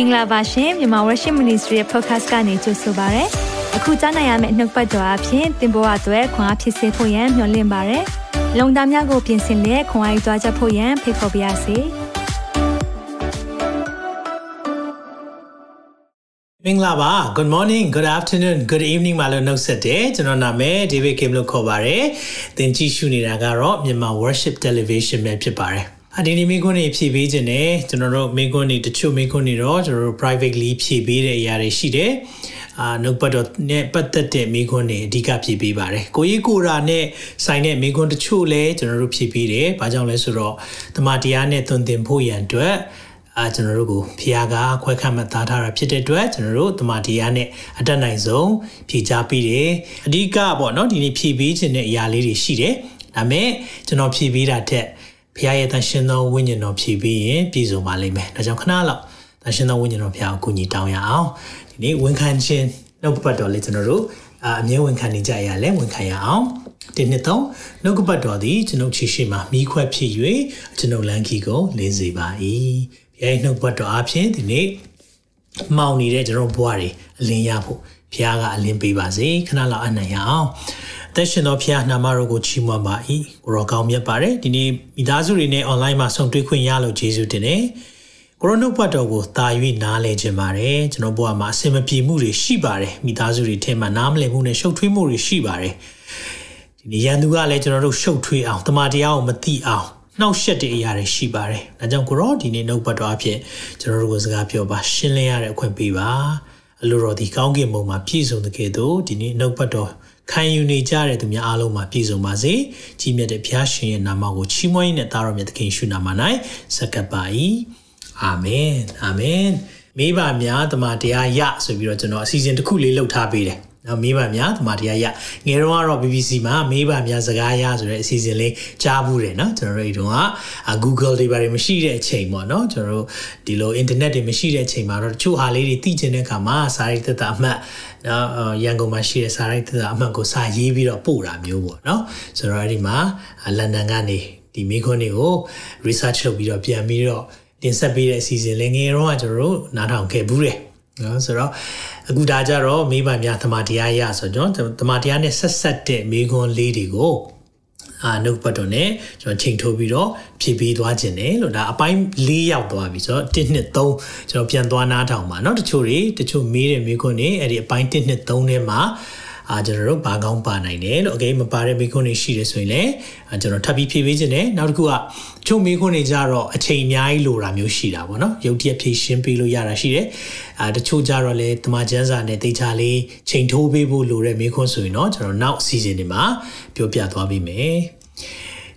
င်္ဂလာပါရှင်မြန်မာ Worship Ministry ရဲ့ podcast ကနေကြိုဆိုပါရစေ။အခုကြားနိုင်ရမယ့်နှုတ်ပတ်တော်အဖြစ်သင်ပေါ်အပ်ွယ်ခွန်အားဖြစ်စေဖို့ယံမျှဝင့်ပါရစေ။လုံတာများကိုပြင်ဆင်လက်ခွန်အားယူကြားချက်ဖို့ယံဖိတ်ခေါ်ပါရစေ။မင်္ဂလာပါ good morning good afternoon good evening မလို့နှုတ်ဆက်တယ်ကျွန်တော်နာမည် David Kim လို့ခေါ်ပါတယ်သင်ကြည့်ရှုနေတာကတော့မြန်မာ worship television ပဲဖြစ်ပါတယ် အဒီနေ့မိခွန်းနေဖြည့်ပေးခြင်းနဲ့ကျွန်တော်တို့မိခွန်းနေတချို့မိခွန်းနေတော့ကျွန်တော်တို့ privately ဖြည့်ပေးတဲ့အရာတွေရှိတယ်အာနှုတ်ပတ်တော်နဲ့ပတ်သက်တဲ့မိခွန်းတွေအဓိကဖြည့်ပေးပါတယ်ကိုကြီးကိုရာနဲ့ဆိုင်တဲ့မိခွန်းတချို့လည်းကျွန်တော်တို့ဖြည့်ပေးတယ်ဘာကြောင့်လဲဆိုတော့တမန်တရားနဲ့သွန်သင်ဖို့ရန်အတွက်အာကျွန်တော်တို့ကိုဖျားကခွဲခတ်မှတ်သားထားတာဖြစ်တဲ့အတွက်ကျွန်တော်တို့တမန်တရားနဲ့အတက်နိုင်ဆုံးဖြည့်ချပေးတယ်အဓိကပေါ့နော်ဒီနေ့ဖြည့်ပေးခြင်းတဲ့အရာလေးတွေရှိတယ်ဒါမဲ့ကျွန်တော်ဖြည့်ပေးတာတက် ဖျားရဲ့တန်ရှင်သောဝိညာဉ်တော်ဖြည့်ပေးရင်ပြည့်စုံပါလိမ့်မယ်ဒါကြောင့်ခဏလောက်တန်ရှင်သောဝိညာဉ်တော်ဖျားကိုကူညီတောင်းရအောင်ဒီနေ့ဝန်ခံခြင်းနှုတ်ပတ်တော်လေးကျွန်တော်တို့အမြဲဝန်ခံနေကြရလဲဝန်ခံရအောင်ဒီနှစ်သုံးနှုတ်ကပတ်တော်သည်ကျွန်ုပ်ချီရှိမှမိခွက်ဖြစ်၍ကျွန်ုပ်လမ်းကြီးကိုလင်းစေပါ၏ဘုရားရဲ့နှုတ်ပတ်တော်အပြင်ဒီနေ့မောင်နေတဲ့ကျွန်တော်ဘဝတွေအလင်းရဖို့ဘုရားကအလင်းပေးပါစေခဏလောက်အနံ့ရအောင် သက်ရှင်တော်ဖျားနာမတော်ကိုချီးမွမ်းပါ၏ကိုရောကောင်းမြတ်ပါတယ်ဒီနေ့မိသားစုတွေနဲ့ online မှာဆုံတွေ့ခွင့်ရလို့ယေရှုတင်တယ်ကိုရိုနာဘတ်တော်ကိုတာ၍နားလဲခြင်းပါတယ်ကျွန်တော်ဘဝမှာအဆင်မပြေမှုတွေရှိပါတယ်မိသားစုတွေထဲမှာနားမလည်မှုနဲ့ရှုပ်ထွေးမှုတွေရှိပါတယ်ဒီနေ့ရန်သူကလည်းကျွန်တော်တို့ရှုပ်ထွေးအောင်တမန်တရားကိုမသိအောင်နှောက်ရှက်တဲ့အရာတွေရှိပါတယ်။ဒါကြောင့်ကိုရောဒီနေ့နှုတ်ပတ်တော်အဖြစ်ကျွန်တော်တို့ကိုစကားပြောပါရှင်းလင်းရတဲ့အခွင့်ပေးပါ။အလိုတော်ဒီကောင်းကင်ဘုံမှာပြည့်စုံတဲ့ကဲ့သို့ဒီနေ့နှုတ်ပတ်တော် ခံယူနေကြတဲ့သူများအားလုံးမှာပြည့်စုံပါစေ။ကြီးမြတ်တဲ့ဘုရားရှင်ရဲ့နာမကိုချီးမွမ်းရင်းနဲ့သားတော်မြတ်သခင်ရှုနာမ၌စက္ကပ်ပါ၏။အာမင်။အာမင်။မိဘများတမန်တရားရဆိုပြီးတော့ကျွန်တော်အစီအစဉ်တစ်ခုလေးလုပ်ထားပေးတယ်။ နော်မေးပါများတမတရားရငယ်တော့ကတော့ BBC မှာမေးပါများစကားရဆိုတဲ့အစီအစဉ်လေးကြားဘူးတယ်နော်ကျွန်တော်တို့ဒီတုန်းက Google တွေဘာတွေမရှိတဲ့အချိန်ပေါ့နော်ကျွန်တော်တို့ဒီလို internet တွေမရှိတဲ့အချိန်မှာတော့တချို့ဟာလေးတွေသိချင်တဲ့အခါမှာစာရိတ်သက်တာအမှတ်နော်ရန်ကုန်မှာရှိတဲ့စာရိတ်သက်တာအမှတ်ကိုစာရေးပြီးတော့ပို့တာမျိုးပေါ့နော်ဆိုတော့အဲ့ဒီမှာလန်ဒန်ကနေဒီမိခွန်းတွေကို research လုပ်ပြီးတော့ပြန်ပြီးတော့တင်ဆက်ပေးတဲ့အစီအစဉ်လေးငယ်တော့ကကျွန်တော်တို့နားထောင်ခဲ့ဘူးတယ် နော်ဆိုတော့အခုဒါကြတော့မိဘများသမာတရားရဆိုတော့ကျွန်တော်သမာတရားနဲ့ဆက်ဆက်တဲ့မိခွန်းလေးတွေကိုအာနှုတ်ပတ်တော်နဲ့ကျွန်တော်ချိန်ထိုးပြီးတော့ဖြည့်ပေးသွားခြင်းတယ်လို့ဒါအပိုင်း၄ရောက်သွားပြီဆိုတော့1နှစ်3ကျွန်တော်ပြန်သွားနားထောင်ပါเนาะတချို့တွေတချို့မေးတဲ့မိခွန်းတွေအဲ့ဒီအပိုင်း1နှစ်3ထဲမှာ အာကျွန်တော်တို့ဘာကောင်းပါနိုင်တယ်လို့အကေမပါတဲ့မိခွန်းတွေရှိတယ်ဆိုရင်လည်းကျွန်တော်ထပ်ပြီးဖြည့်ပေးခြင်းတယ်နောက်တစ်ခုကချုပ်မိခွန်းတွေကြတော့အချိန်အများကြီးလိုတာမျိုးရှိတာပေါ့နော်ရုပ်တရက်ဖြည့်ရှင်းပေးလို့ရတာရှိတယ်အာတချို့ကြတော့လေတမချန်းစာနဲ့တေချာလေးချိန်ထိုးပေးဖို့လိုတဲ့မိခွန်းဆိုရင်တော့ကျွန်တော်နောက်အစီအစဉ်တွေမှာပြောပြသွားပေးမယ်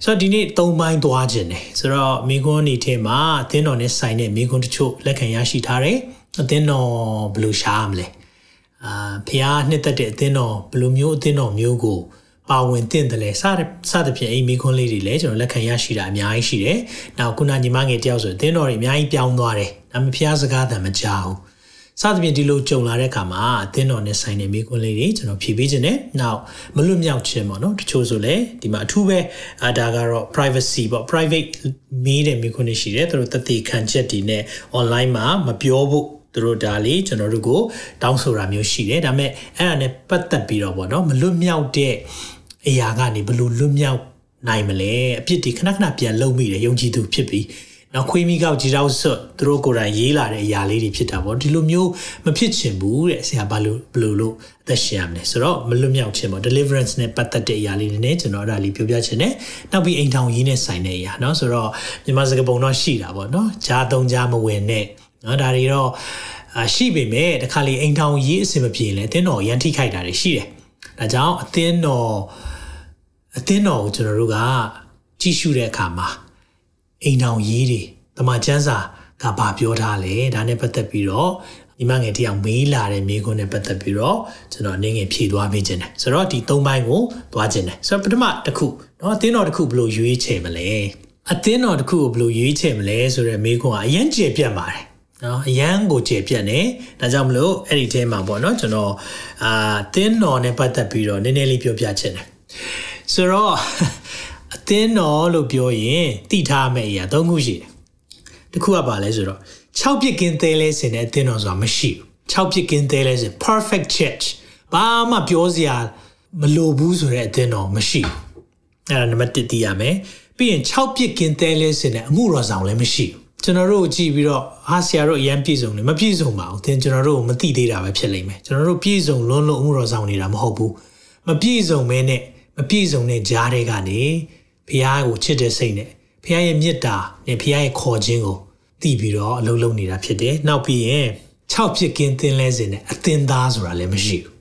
ဆိုတော့ဒီနေ့၃ပိုင်းသွားခြင်းတယ်ဆိုတော့မိခွန်းနေထဲမှာအသင်းတော်နဲ့ဆိုင်တဲ့မိခွန်းတချို့လက်ခံရရှိထားတယ်အသင်းတော်ဘယ်လိုရှားမလဲ အာဖះနှစ်သက်တဲ့အသင်းတော်ဘယ်လိုမျိုးအသင်းတော်မျိုးကိုပါဝင်တင့်တယ်လဲစစသဖြင့်အိမ်မိခွန်းလေးတွေလည်းကျွန်တော်လက်ခံရရှိတာအများကြီးရှိတယ်။နောက်ခုနညီမငယ်တယောက်ဆိုအသင်းတော်တွေအများကြီးပြောင်းသွားတယ်။ဒါပေမဲ့ဖះစကားတန်မကြောက်စသဖြင့်ဒီလိုကြုံလာတဲ့အခါမှာအသင်းတော်နဲ့ဆိုင်တဲ့မိခွန်းလေးတွေကျွန်တော်ဖြည့်ပေးခြင်းနဲ့နောက်မလွတ်မြောက်ခြင်းပေါ့နော်တချို့ဆိုလည်းဒီမှာအထူးပဲအဒါကတော့ privacy ပေါ့ private မေးတဲ့မိခွန်းတွေရှိတယ်သူတို့တသက်ခံချက်တွေနဲ့ online မှာမပြောဖို့ သူတို့ဒါလေးကျွန်တော်တို့ကိုတောင်းဆိုတာမျိုးရှိတယ်ဒါပေမဲ့အဲ့ဒါနဲ့ပတ်သက်ပြီးတော့ဗောနော်မလွတ်မြောက်တဲ့အရာကနေဘယ်လိုလွတ်မြောက်နိုင်မလဲအပြစ်တွေခဏခဏပြန်လုံမိတယ်ယုံကြည်သူဖြစ်ပြီးနောက်ခွေးမိကောက်ကြီးတော့ဆွတ်သူတို့ကိုယ်တိုင်ရေးလာတဲ့အရာလေးတွေဖြစ်တာပေါ့ဒီလိုမျိုးမဖြစ်ချင်ဘူးတဲ့ဆရာဘာလို့ဘလို့လို့အသက်ရှင်ရမလဲဆိုတော့မလွတ်မြောက်ခြင်းပေါ့ deliverance နဲ့ပတ်သက်တဲ့အရာလေးတွေနဲ့ကျွန်တော်အဲ့ဒါလေးပြောပြချင်တယ်နောက်ပြီးအိမ်ထောင်ရေးနဲ့ဆိုင်တဲ့အရာเนาะဆိုတော့မြန်မာစကားပုံတော့ရှိတာပေါ့เนาะဂျားသုံးဂျားမဝင်နဲ့ เนาะဒါတွေတော့အာရှိပေမဲ့တခါလေအိမ်ထောင်ရေးအဆင်မပြေလဲအသင်းတော်ရန်ထိခိုက်တာတွေရှိတယ်ဒါကြောင့်အသင်းတော်အသင်းတော်ကိုကျွန်တော်တို့ကကြည့်ရှုတဲ့အခါမှာအိမ်ထောင်ရေးတွေတမန်ကျမ်းစာကဘာပြောထားလဲဒါနဲ့ပတ်သက်ပြီးတော့ဒီမငယ်တယောက်မေးလာတဲ့မိကုန်းနဲ့ပတ်သက်ပြီးတော့ကျွန်တော်အနေငယ်ဖြည့်သွားပေးခြင်းတယ်ဆိုတော့ဒီ၃ပိုင်းကိုသွားခြင်းတယ်ဆိုတော့ပထမတစ်ခုเนาะအသင်းတော်တစ်ခုဘယ်လိုရွေးချယ်မလဲအသင်းတော်တစ်ခုကိုဘယ်လိုရွေးချယ်မလဲဆိုတော့မိကုန်းကအရင်ကျေပြတ်ပါတယ် နော်အရန်ကိုကျေပြတ်နေဒါကြောင့်မလို့အဲ့ဒီထဲမှာပေါ့နော်ကျွန်တော်အာသင်းတော်နဲ့ပတ်သက်ပြီးတော့နည်းနည်းလေးပြောပြချင်တယ်ဆိုတော့အသင်းတော်လို့ပြောရင်တည်ထားမယ့်အရာ၃ခုရှိတယ်တစ်ခုကပါလဲဆိုတော့6ပြစ်ကင်းသေးလဲစင်တဲ့အသင်းတော်ဆိုတာမရှိဘူး6ပြစ်ကင်းသေးလဲစင် perfect church ဘာမှပြောစရာမလိုဘူးဆိုတဲ့အသင်းတော်မရှိဘူးအဲ့ဒါနံပါတ်1သိရမယ်ပြီးရင်6ပြစ်ကင်းသေးလဲစင်တဲ့အမှုတော်ဆောင်လည်းမရှိဘူး ကျွန်တော်တို့ကြည့်ပြီးတော့ဟာဆရာတို့အရန်ပြည့်စုံတယ်မပြည့်စုံပါဘူးသင်ကျွန်တော်တို့မသိသေးတာပဲဖြစ်လိမ့်မယ်ကျွန်တော်တို့ပြည့်စုံလွန်းလို့အမှုတော်ဆောင်နေတာမဟုတ်ဘူးမပြည့်စုံမဲနဲ့မပြည့်စုံတဲ့ကြားတွေကနေဘုရားကိုချစ်တဲ့စိတ်နဲ့ဘုရားရဲ့မေတ္တာနဲ့ဘုရားရဲ့ခေါ်ခြင်းကိုသိပြီးတော့အလုံးလုံးနေတာဖြစ်တယ်နောက်ပြီးရင်6ဖြစ်ကင်းသင်လဲစဉ်နဲ့အသင်သားဆိုတာလည်းမရှိဘူး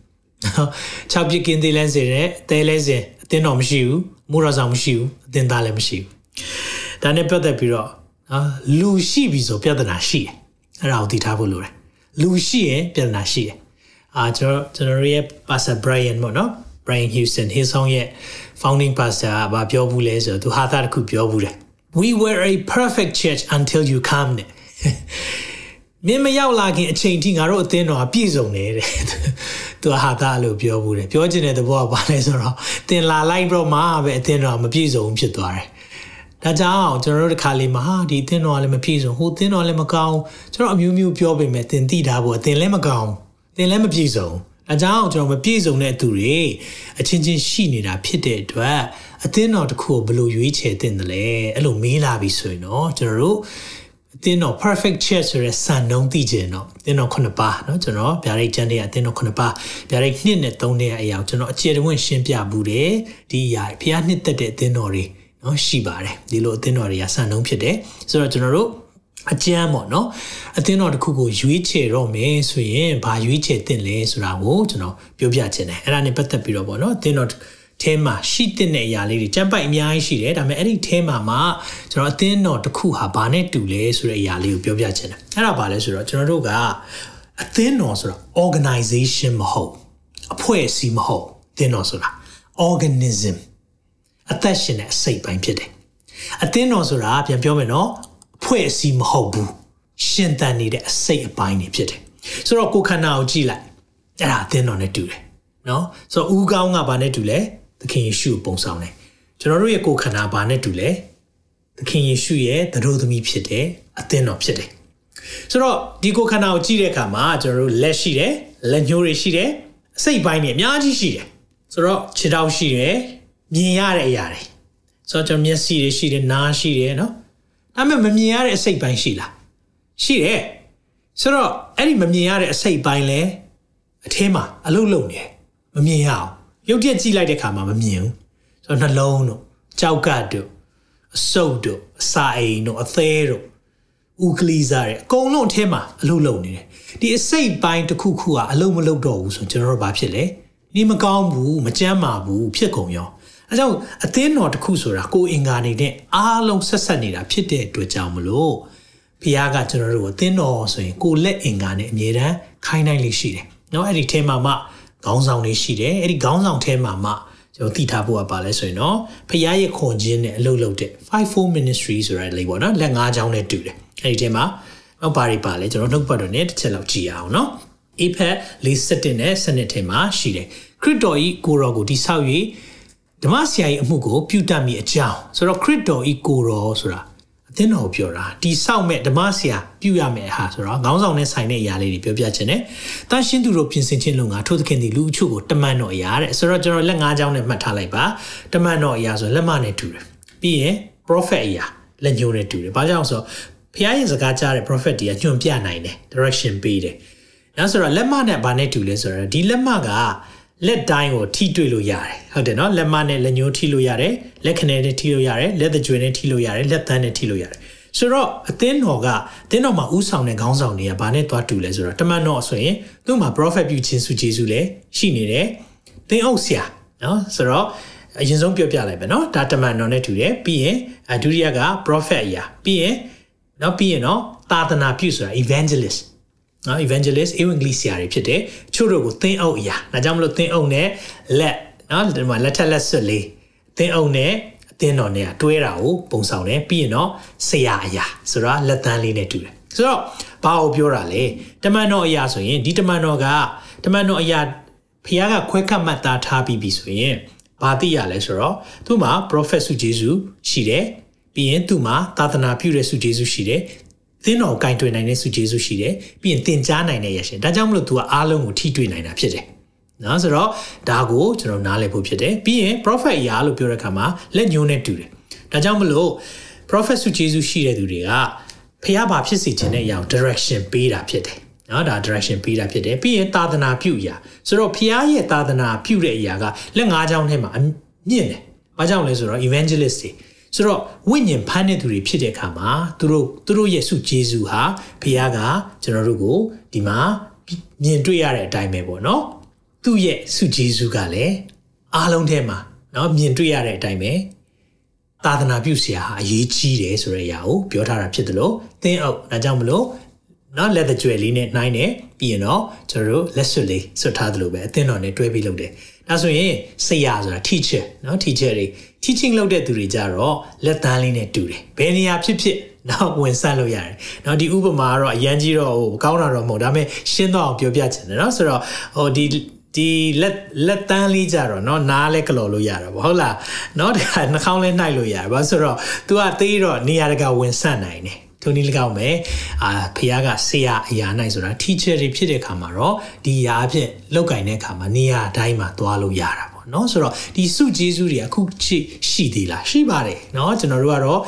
6ဖြစ်ကင်းသင်လဲစဉ်နဲ့တဲလဲစဉ်အသင်တော်မရှိဘူးမူရဆောင်မရှိဘူးအသင်သားလည်းမရှိဘူးဒါနဲ့ပတ်သက်ပြီးတော့ နော်လူရှိပြီဆိုပြဿနာရှိတယ်အဲ့ဒါကိုသိထားဖို့လိုတယ်လူရှိရင်ပြဿနာရှိတယ်အာကျွန်တော်ကျွန်တော်ရဲ့ Pastor Brian ပေါ့နော် Brian Houston his song ရဲ့ founding pastor ကဘာပြောဘူးလဲဆိုတော့သူဟာသားတစ်ခုပြောဘူးတယ် we were a perfect church until you come တဲ့မြင်မရောက်လာခင်အချိန်ထိငါတို့အသင်းတော်ကပြည့်စုံတယ်တဲ့သူဟာသားလို့ပြောဘူးတယ်ပြောချင်တဲ့သဘောကဘာလဲဆိုတော့တင်လာလိုက်တော့မှပဲအသင်းတော်မပြည့်စုံဖြစ်သွားတယ် ဒါကြောင့်ကျွန်တော်တို့တစ်ခါလေးမှာဟာဒီအသင်းတော်ကလည်းမပြည့်စုံဟိုအသင်းတော်လည်းမကောင်းကျွန်တော်အမျိုးမျိုးပြောပေမဲ့တင်သိတာပေါ့အသင်းလည်းမကောင်းအသင်းလည်းမပြည့်စုံအကြောင်းကျွန်တော်မပြည့်စုံတဲ့သူတွေအချင်းချင်းရှိနေတာဖြစ်တဲ့အတွက်အသင်းတော်တစ်ခုကိုဘယ်လိုရွေးချယ်တင်တယ်လဲအဲ့လိုမေးလာပြီဆိုရင်တော့ကျွန်တော်တို့အသင်းတော် perfect church ဆိုတဲ့စံနှုန်းသိကျင်တော့အသင်းတော်9ပါးเนาะကျွန်တော်ဗျာဒိတ်ကျမ်းတွေအသင်းတော်9ပါးဗျာဒိတ်2နဲ့3နဲ့အရာကျွန်တော်အခြေတဝင့်ရှင်းပြဘူးတယ်ဒီအရာဖျားနှစ်သက်တဲ့အသင်းတော်တွေ เนาะရှိပါတယ်ဒီလိုအသင်းတော်တွေကစံနှုန်းဖြစ်တယ်ဆိုတော့ကျွန်တော်တို့အကျမ်းပေါ့နော်အသင်းတော်တစ်ခုကိုရွေးချယ်တော့မယ်ဆိုရင်ဘာရွေးချယ်တင်လဲဆိုတာကိုကျွန်တော်ပြောပြချင်တယ်အဲ့ဒါနဲ့ပတ်သက်ပြီးတော့ပေါ့နော်အသင်းတော်ထဲမှာရှိတဲ့အရာလေးတွေကြံပိုက်အများကြီးရှိတယ်ဒါပေမဲ့အဲ့ဒီထဲမှာမှကျွန်တော်အသင်းတော်တစ်ခုဟာဘာနဲ့တူလဲဆိုတဲ့အရာလေးကိုပြောပြချင်တယ်အဲ့ဒါဘာလဲဆိုတော့ကျွန်တော်တို့ကအသင်းတော်ဆိုတာ organization မဟုတ်အဖွဲ့အစည်းမဟုတ်အသင်းတော်ဆိုတာ organism အသက်ရှင်တဲ့အစိတ်ပိုင်းဖြစ်တယ်အသင်းတော်ဆိုတာပြန်ပြောမယ်နော်အဖွဲ့အစည်းမဟုတ်ဘူးရှင်သန်နေတဲ့အစိတ်အပိုင်းတွေဖြစ်တယ်ဆိုတော့ကိုခန္ဓာကိုကြည့်လိုက်အဲ့ဒါအသင်းတော်နဲ့တူတယ်နော်ဆိုတော့ဦးကောင်းကဘာနဲ့တူလဲသခင်ယေရှုပုံဆောင်တယ်ကျွန်တော်တို့ရဲ့ကိုခန္ဓာဘာနဲ့တူလဲသခင်ယေရှုရဲ့သတို့သမီးဖြစ်တယ်အသင်းတော်ဖြစ်တယ်ဆိုတော့ဒီကိုခန္ဓာကိုကြည့်တဲ့အခါမှာကျွန်တော်တို့လက်ရှိတယ်လက်ညှိုးတွေရှိတယ်အစိတ်ပိုင်းတွေအများကြီးရှိတယ်ဆိုတော့ခြေထောက်ရှိတယ် မြင်ရတဲ့အရာတွေဆိုတော့ကျွန်တော်မျက်စိတွေရှိတယ်နားရှိတယ်နော်ဒါပေမဲ့မမြင်ရတဲ့အစိတ်ပိုင်းရှိလားရှိတယ်ဆိုတော့အဲ့ဒီမမြင်ရတဲ့အစိတ်ပိုင်းလဲအထဲမှာအလုတ်လုံနေမမြင်ရအောင်ရုပ်တရက်ကြည့်လိုက်တဲ့ခါမှာမမြင်ဘူးဆိုတော့နှလုံးတို့ကြောက်ကတ်တို့အဆုပ်တို့အစာအိမ်တို့အသေးတို့ဥကလီစားတွေအကုန်လုံးအထဲမှာအလုတ်လုံနေတယ်ဒီအစိတ်ပိုင်းတစ်ခုခုကအလုတ်မလုတ်တော့ဘူးဆိုကျွန်တော်တို့ဘာဖြစ်လဲဒီမကောင်းဘူးမကြမ်းမာဘူးဖြစ်ကုန်ရော အဲကြောင့်အသင်းတော်တစ်ခုဆိုတာကိုအင်္ဂါနေတဲ့အားလုံးဆက်ဆက်နေတာဖြစ်တဲ့အတွက်ကြောင့်မလို့ဖခင်ကကျွန်တော်တို့ကိုအသင်းတော်ဆိုရင်ကိုလက်အင်္ဂါနဲ့အမြဲတမ်းခိုင်းနိုင်လေးရှိတယ်။နော်အဲ့ဒီထဲမှာမှခေါင်းဆောင်လေးရှိတယ်။အဲ့ဒီခေါင်းဆောင်ထဲမှာမှကျွန်တော်သိထားဖို့ကပါလဲဆိုရင်တော့ဖခင်ရဲ့ခွန်ခြင်းနဲ့အလုပ်လုပ်တဲ့54 ministry ဆိုတာလေးပေါ့နော်လက်၅ချောင်းနဲ့တူတယ်။အဲ့ဒီထဲမှာဘာတွေပါလဲကျွန်တော်နှုတ်ပတ်တော်နဲ့တစ်ချက်လောက်ကြည့်အောင်နော်။ APEC လေးစတင်တဲ့စနစ်ထဲမှာရှိတယ်။ခရစ်တော်ဤကိုရောကိုတိဆောက်၍ ဓမ္မဆရာကြီးအမှုကိုပြုတတ်မိအကြောင်းဆိုတော့ခရစ်တော်ဤကိုရောဆိုတာအသင်းတော်ပြောတာဒီဆောက်မဲ့ဓမ္မဆရာပြုရမယ်ဟာဆိုတော့ခေါင်းဆောင်နဲ့ဆိုင်တဲ့အရာလေးတွေပြောပြခြင်းနဲ့တန်ရှင်းသူတို့ပြင်ဆင်ခြင်းလုံငါထို့သခင်ဒီလူအချို့ကိုတမန်တော်အရာတဲ့ဆိုတော့ကျွန်တော်လက်၅ချောင်းနဲ့မှတ်ထားလိုက်ပါတမန်တော်အရာဆိုလက်မနဲ့တူတယ်ပြီးရင် prophet အရာလက်ညှိုးနဲ့တူတယ်ဘာကြောင့်ဆိုတော့ဖခင်ရဲ့စကားကြားတဲ့ prophet တွေကညွှန်ပြနိုင်တယ် direction ပေးတယ်နောက်ဆိုတော့လက်မနဲ့ဘာနဲ့တူလဲဆိုတော့ဒီလက်မက လက်တိုင်းကိုထိတွေ့လို့ရတယ်ဟုတ်တယ်နော်လက်မနဲ့လက်ညှိုးထိလို့ရတယ်လက်ခနဲနဲ့ထိလို့ရတယ်လက်သကြွယ်နဲ့ထိလို့ရတယ်လက်သန်းနဲ့ထိလို့ရတယ်ဆိုတော့အသင်းတော်ကအသင်းတော်မှာဥဆောင်တဲ့ခေါင်းဆောင်တွေကဘာနဲ့တွားတူလဲဆိုတော့တမန်တော်ဆိုရင်သူ့မှာ prophet ပြုခြင်းစုဂျေစုလည်းရှိနေတယ်သင်းအုပ်ဆရာနော်ဆိုတော့အရင်ဆုံးပြောပြလိုက်မယ်နော်ဒါတမန်တော်နဲ့တူတယ်ပြီးရင်ဒုတိယက prophet အရာပြီးရင်နော်ပြီးရင်နော်သာသနာပြုဆိုတာ evangelist နော် evangelist evangelist တွေဖြစ်တယ်ချို့တို့ကိုသင်းအုပ်အရာဒါကြောင့်မလို့သင်းအုပ်နဲ့လက်နော်ဒီမှာလက်ထက်လက်ဆွတ်လေးသင်းအုပ်နဲ့အသင်းတော်နဲ့တွဲတာကိုပုံဆောင်တယ်ပြီးရင်တော့ဆရာအရာဆိုတော့လက်သန်းလေးနဲ့တူတယ်ဆိုတော့ဘာကိုပြောတာလဲတမန်တော်အရာဆိုရင်ဒီတမန်တော်ကတမန်တော်အရာဖခင်ကခွဲခတ်မှတ်သားထားပြီးပြီဆိုရင်ဘာသိရလဲဆိုတော့သူ့မှာ prophet စုဂျေစုရှိတယ်ပြီးရင်သူ့မှာသာသနာပြုတဲ့စုဂျေစုရှိတယ် သင်းတော်ကင်တွေ့နိုင်တဲ့စုကျေးဇူးရှိတယ်ပြီးရင်သင်ကြားနိုင်တဲ့ရရှင်ဒါကြောင့်မလို့ तू ကအားလုံးကိုထိတွေ့နိုင်တာဖြစ်တယ်နော်ဆိုတော့ဒါကိုကျွန်တော်နားလည်ဖို့ဖြစ်တယ်ပြီးရင် prophet ရာလို့ပြောတဲ့အခါမှာလက်ညှိုးနဲ့တူတယ်ဒါကြောင့်မလို့ prophet စုကျေးဇူးရှိတဲ့သူတွေကဖះဘာဖြစ်စီခြင်းတဲ့အရာ direction ပေးတာဖြစ်တယ်နော်ဒါ direction ပေးတာဖြစ်တယ်ပြီးရင်သာသနာပြုအရာဆိုတော့ဖះရဲ့သာသနာပြုတဲ့အရာကလက်ငါးချောင်းထဲမှာမြင့်တယ်ဘာကြောင့်လဲဆိုတော့ evangelist တွေ ဆိုတော့ဝိညာဉ်ဖမ်းတဲ့သူတွေဖြစ်တဲ့အခါမှာသူတို့သူတို့ရဲ့စုဂျေဇူးဟာဘုရားကကျွန်တော်တို့ကိုဒီမှာမြင်တွေ့ရတဲ့အတိုင်းပဲပေါ့နော်သူ့ရဲ့စုဂျေဇူးကလည်းအားလုံးထဲမှာနော်မြင်တွေ့ရတဲ့အတိုင်းပဲသာသနာပြုဆရာဟာအရေးကြီးတယ်ဆိုတဲ့အရာကိုပြောထားတာဖြစ်တယ်လို့သင်အောင်ဒါကြောင့်မလို့နော်လက်သကြွယ်လေးနဲ့နှိုင်းတယ်ပြီးရင်တော့ကျွန်တော်တို့လက်စွပ်လေးဆွတ်ထားသလိုပဲအသင်းတော်နဲ့တွဲပြီးလုပ်တယ် ဒါဆိုရင်ဆရာဆိုတာ teacher နော် teacher တွေ teaching လုပ်တဲ့သူတွေကြတော့လက်သားလေးနဲ့တူတယ်ဘယ်နေရာဖြစ်ဖြစ်နောက်ဝင်ဆက်လို့ရတယ်။နောက်ဒီဥပမာကတော့အရန်ကြီးတော့ဟိုကောင်းတာတော့မဟုတ်ဒါပေမဲ့ရှင်းတော့အောင်ပြောပြချင်တယ်နော်ဆိုတော့ဟိုဒီဒီလက်လက်တန်းလေးကြတော့เนาะနားလဲကလော်လို့ရတာပေါ့ဟုတ်လားเนาะဒါနှာခေါင်းလဲနှိုက်လို့ရပါဆိုတော့ तू ကသေးတော့နေရာတကာဝင်ဆက်နိုင်တယ် ထိုနည်း၎င်းပဲအာဖះကဆရာအရာနိုင်ဆိုတာ teacher တွေဖြစ်တဲ့အခါမှာတော့ဒီအရာအဖြစ်လောက်ကင်တဲ့အခါမှာနေရာအတိုင်းမှာသွားလို့ရတာပေါ့เนาะဆိုတော့ဒီစုကျေးဇူးတွေအခုရှိသေးလားရှိပါတယ်เนาะကျွန်တော်တို့ကတော့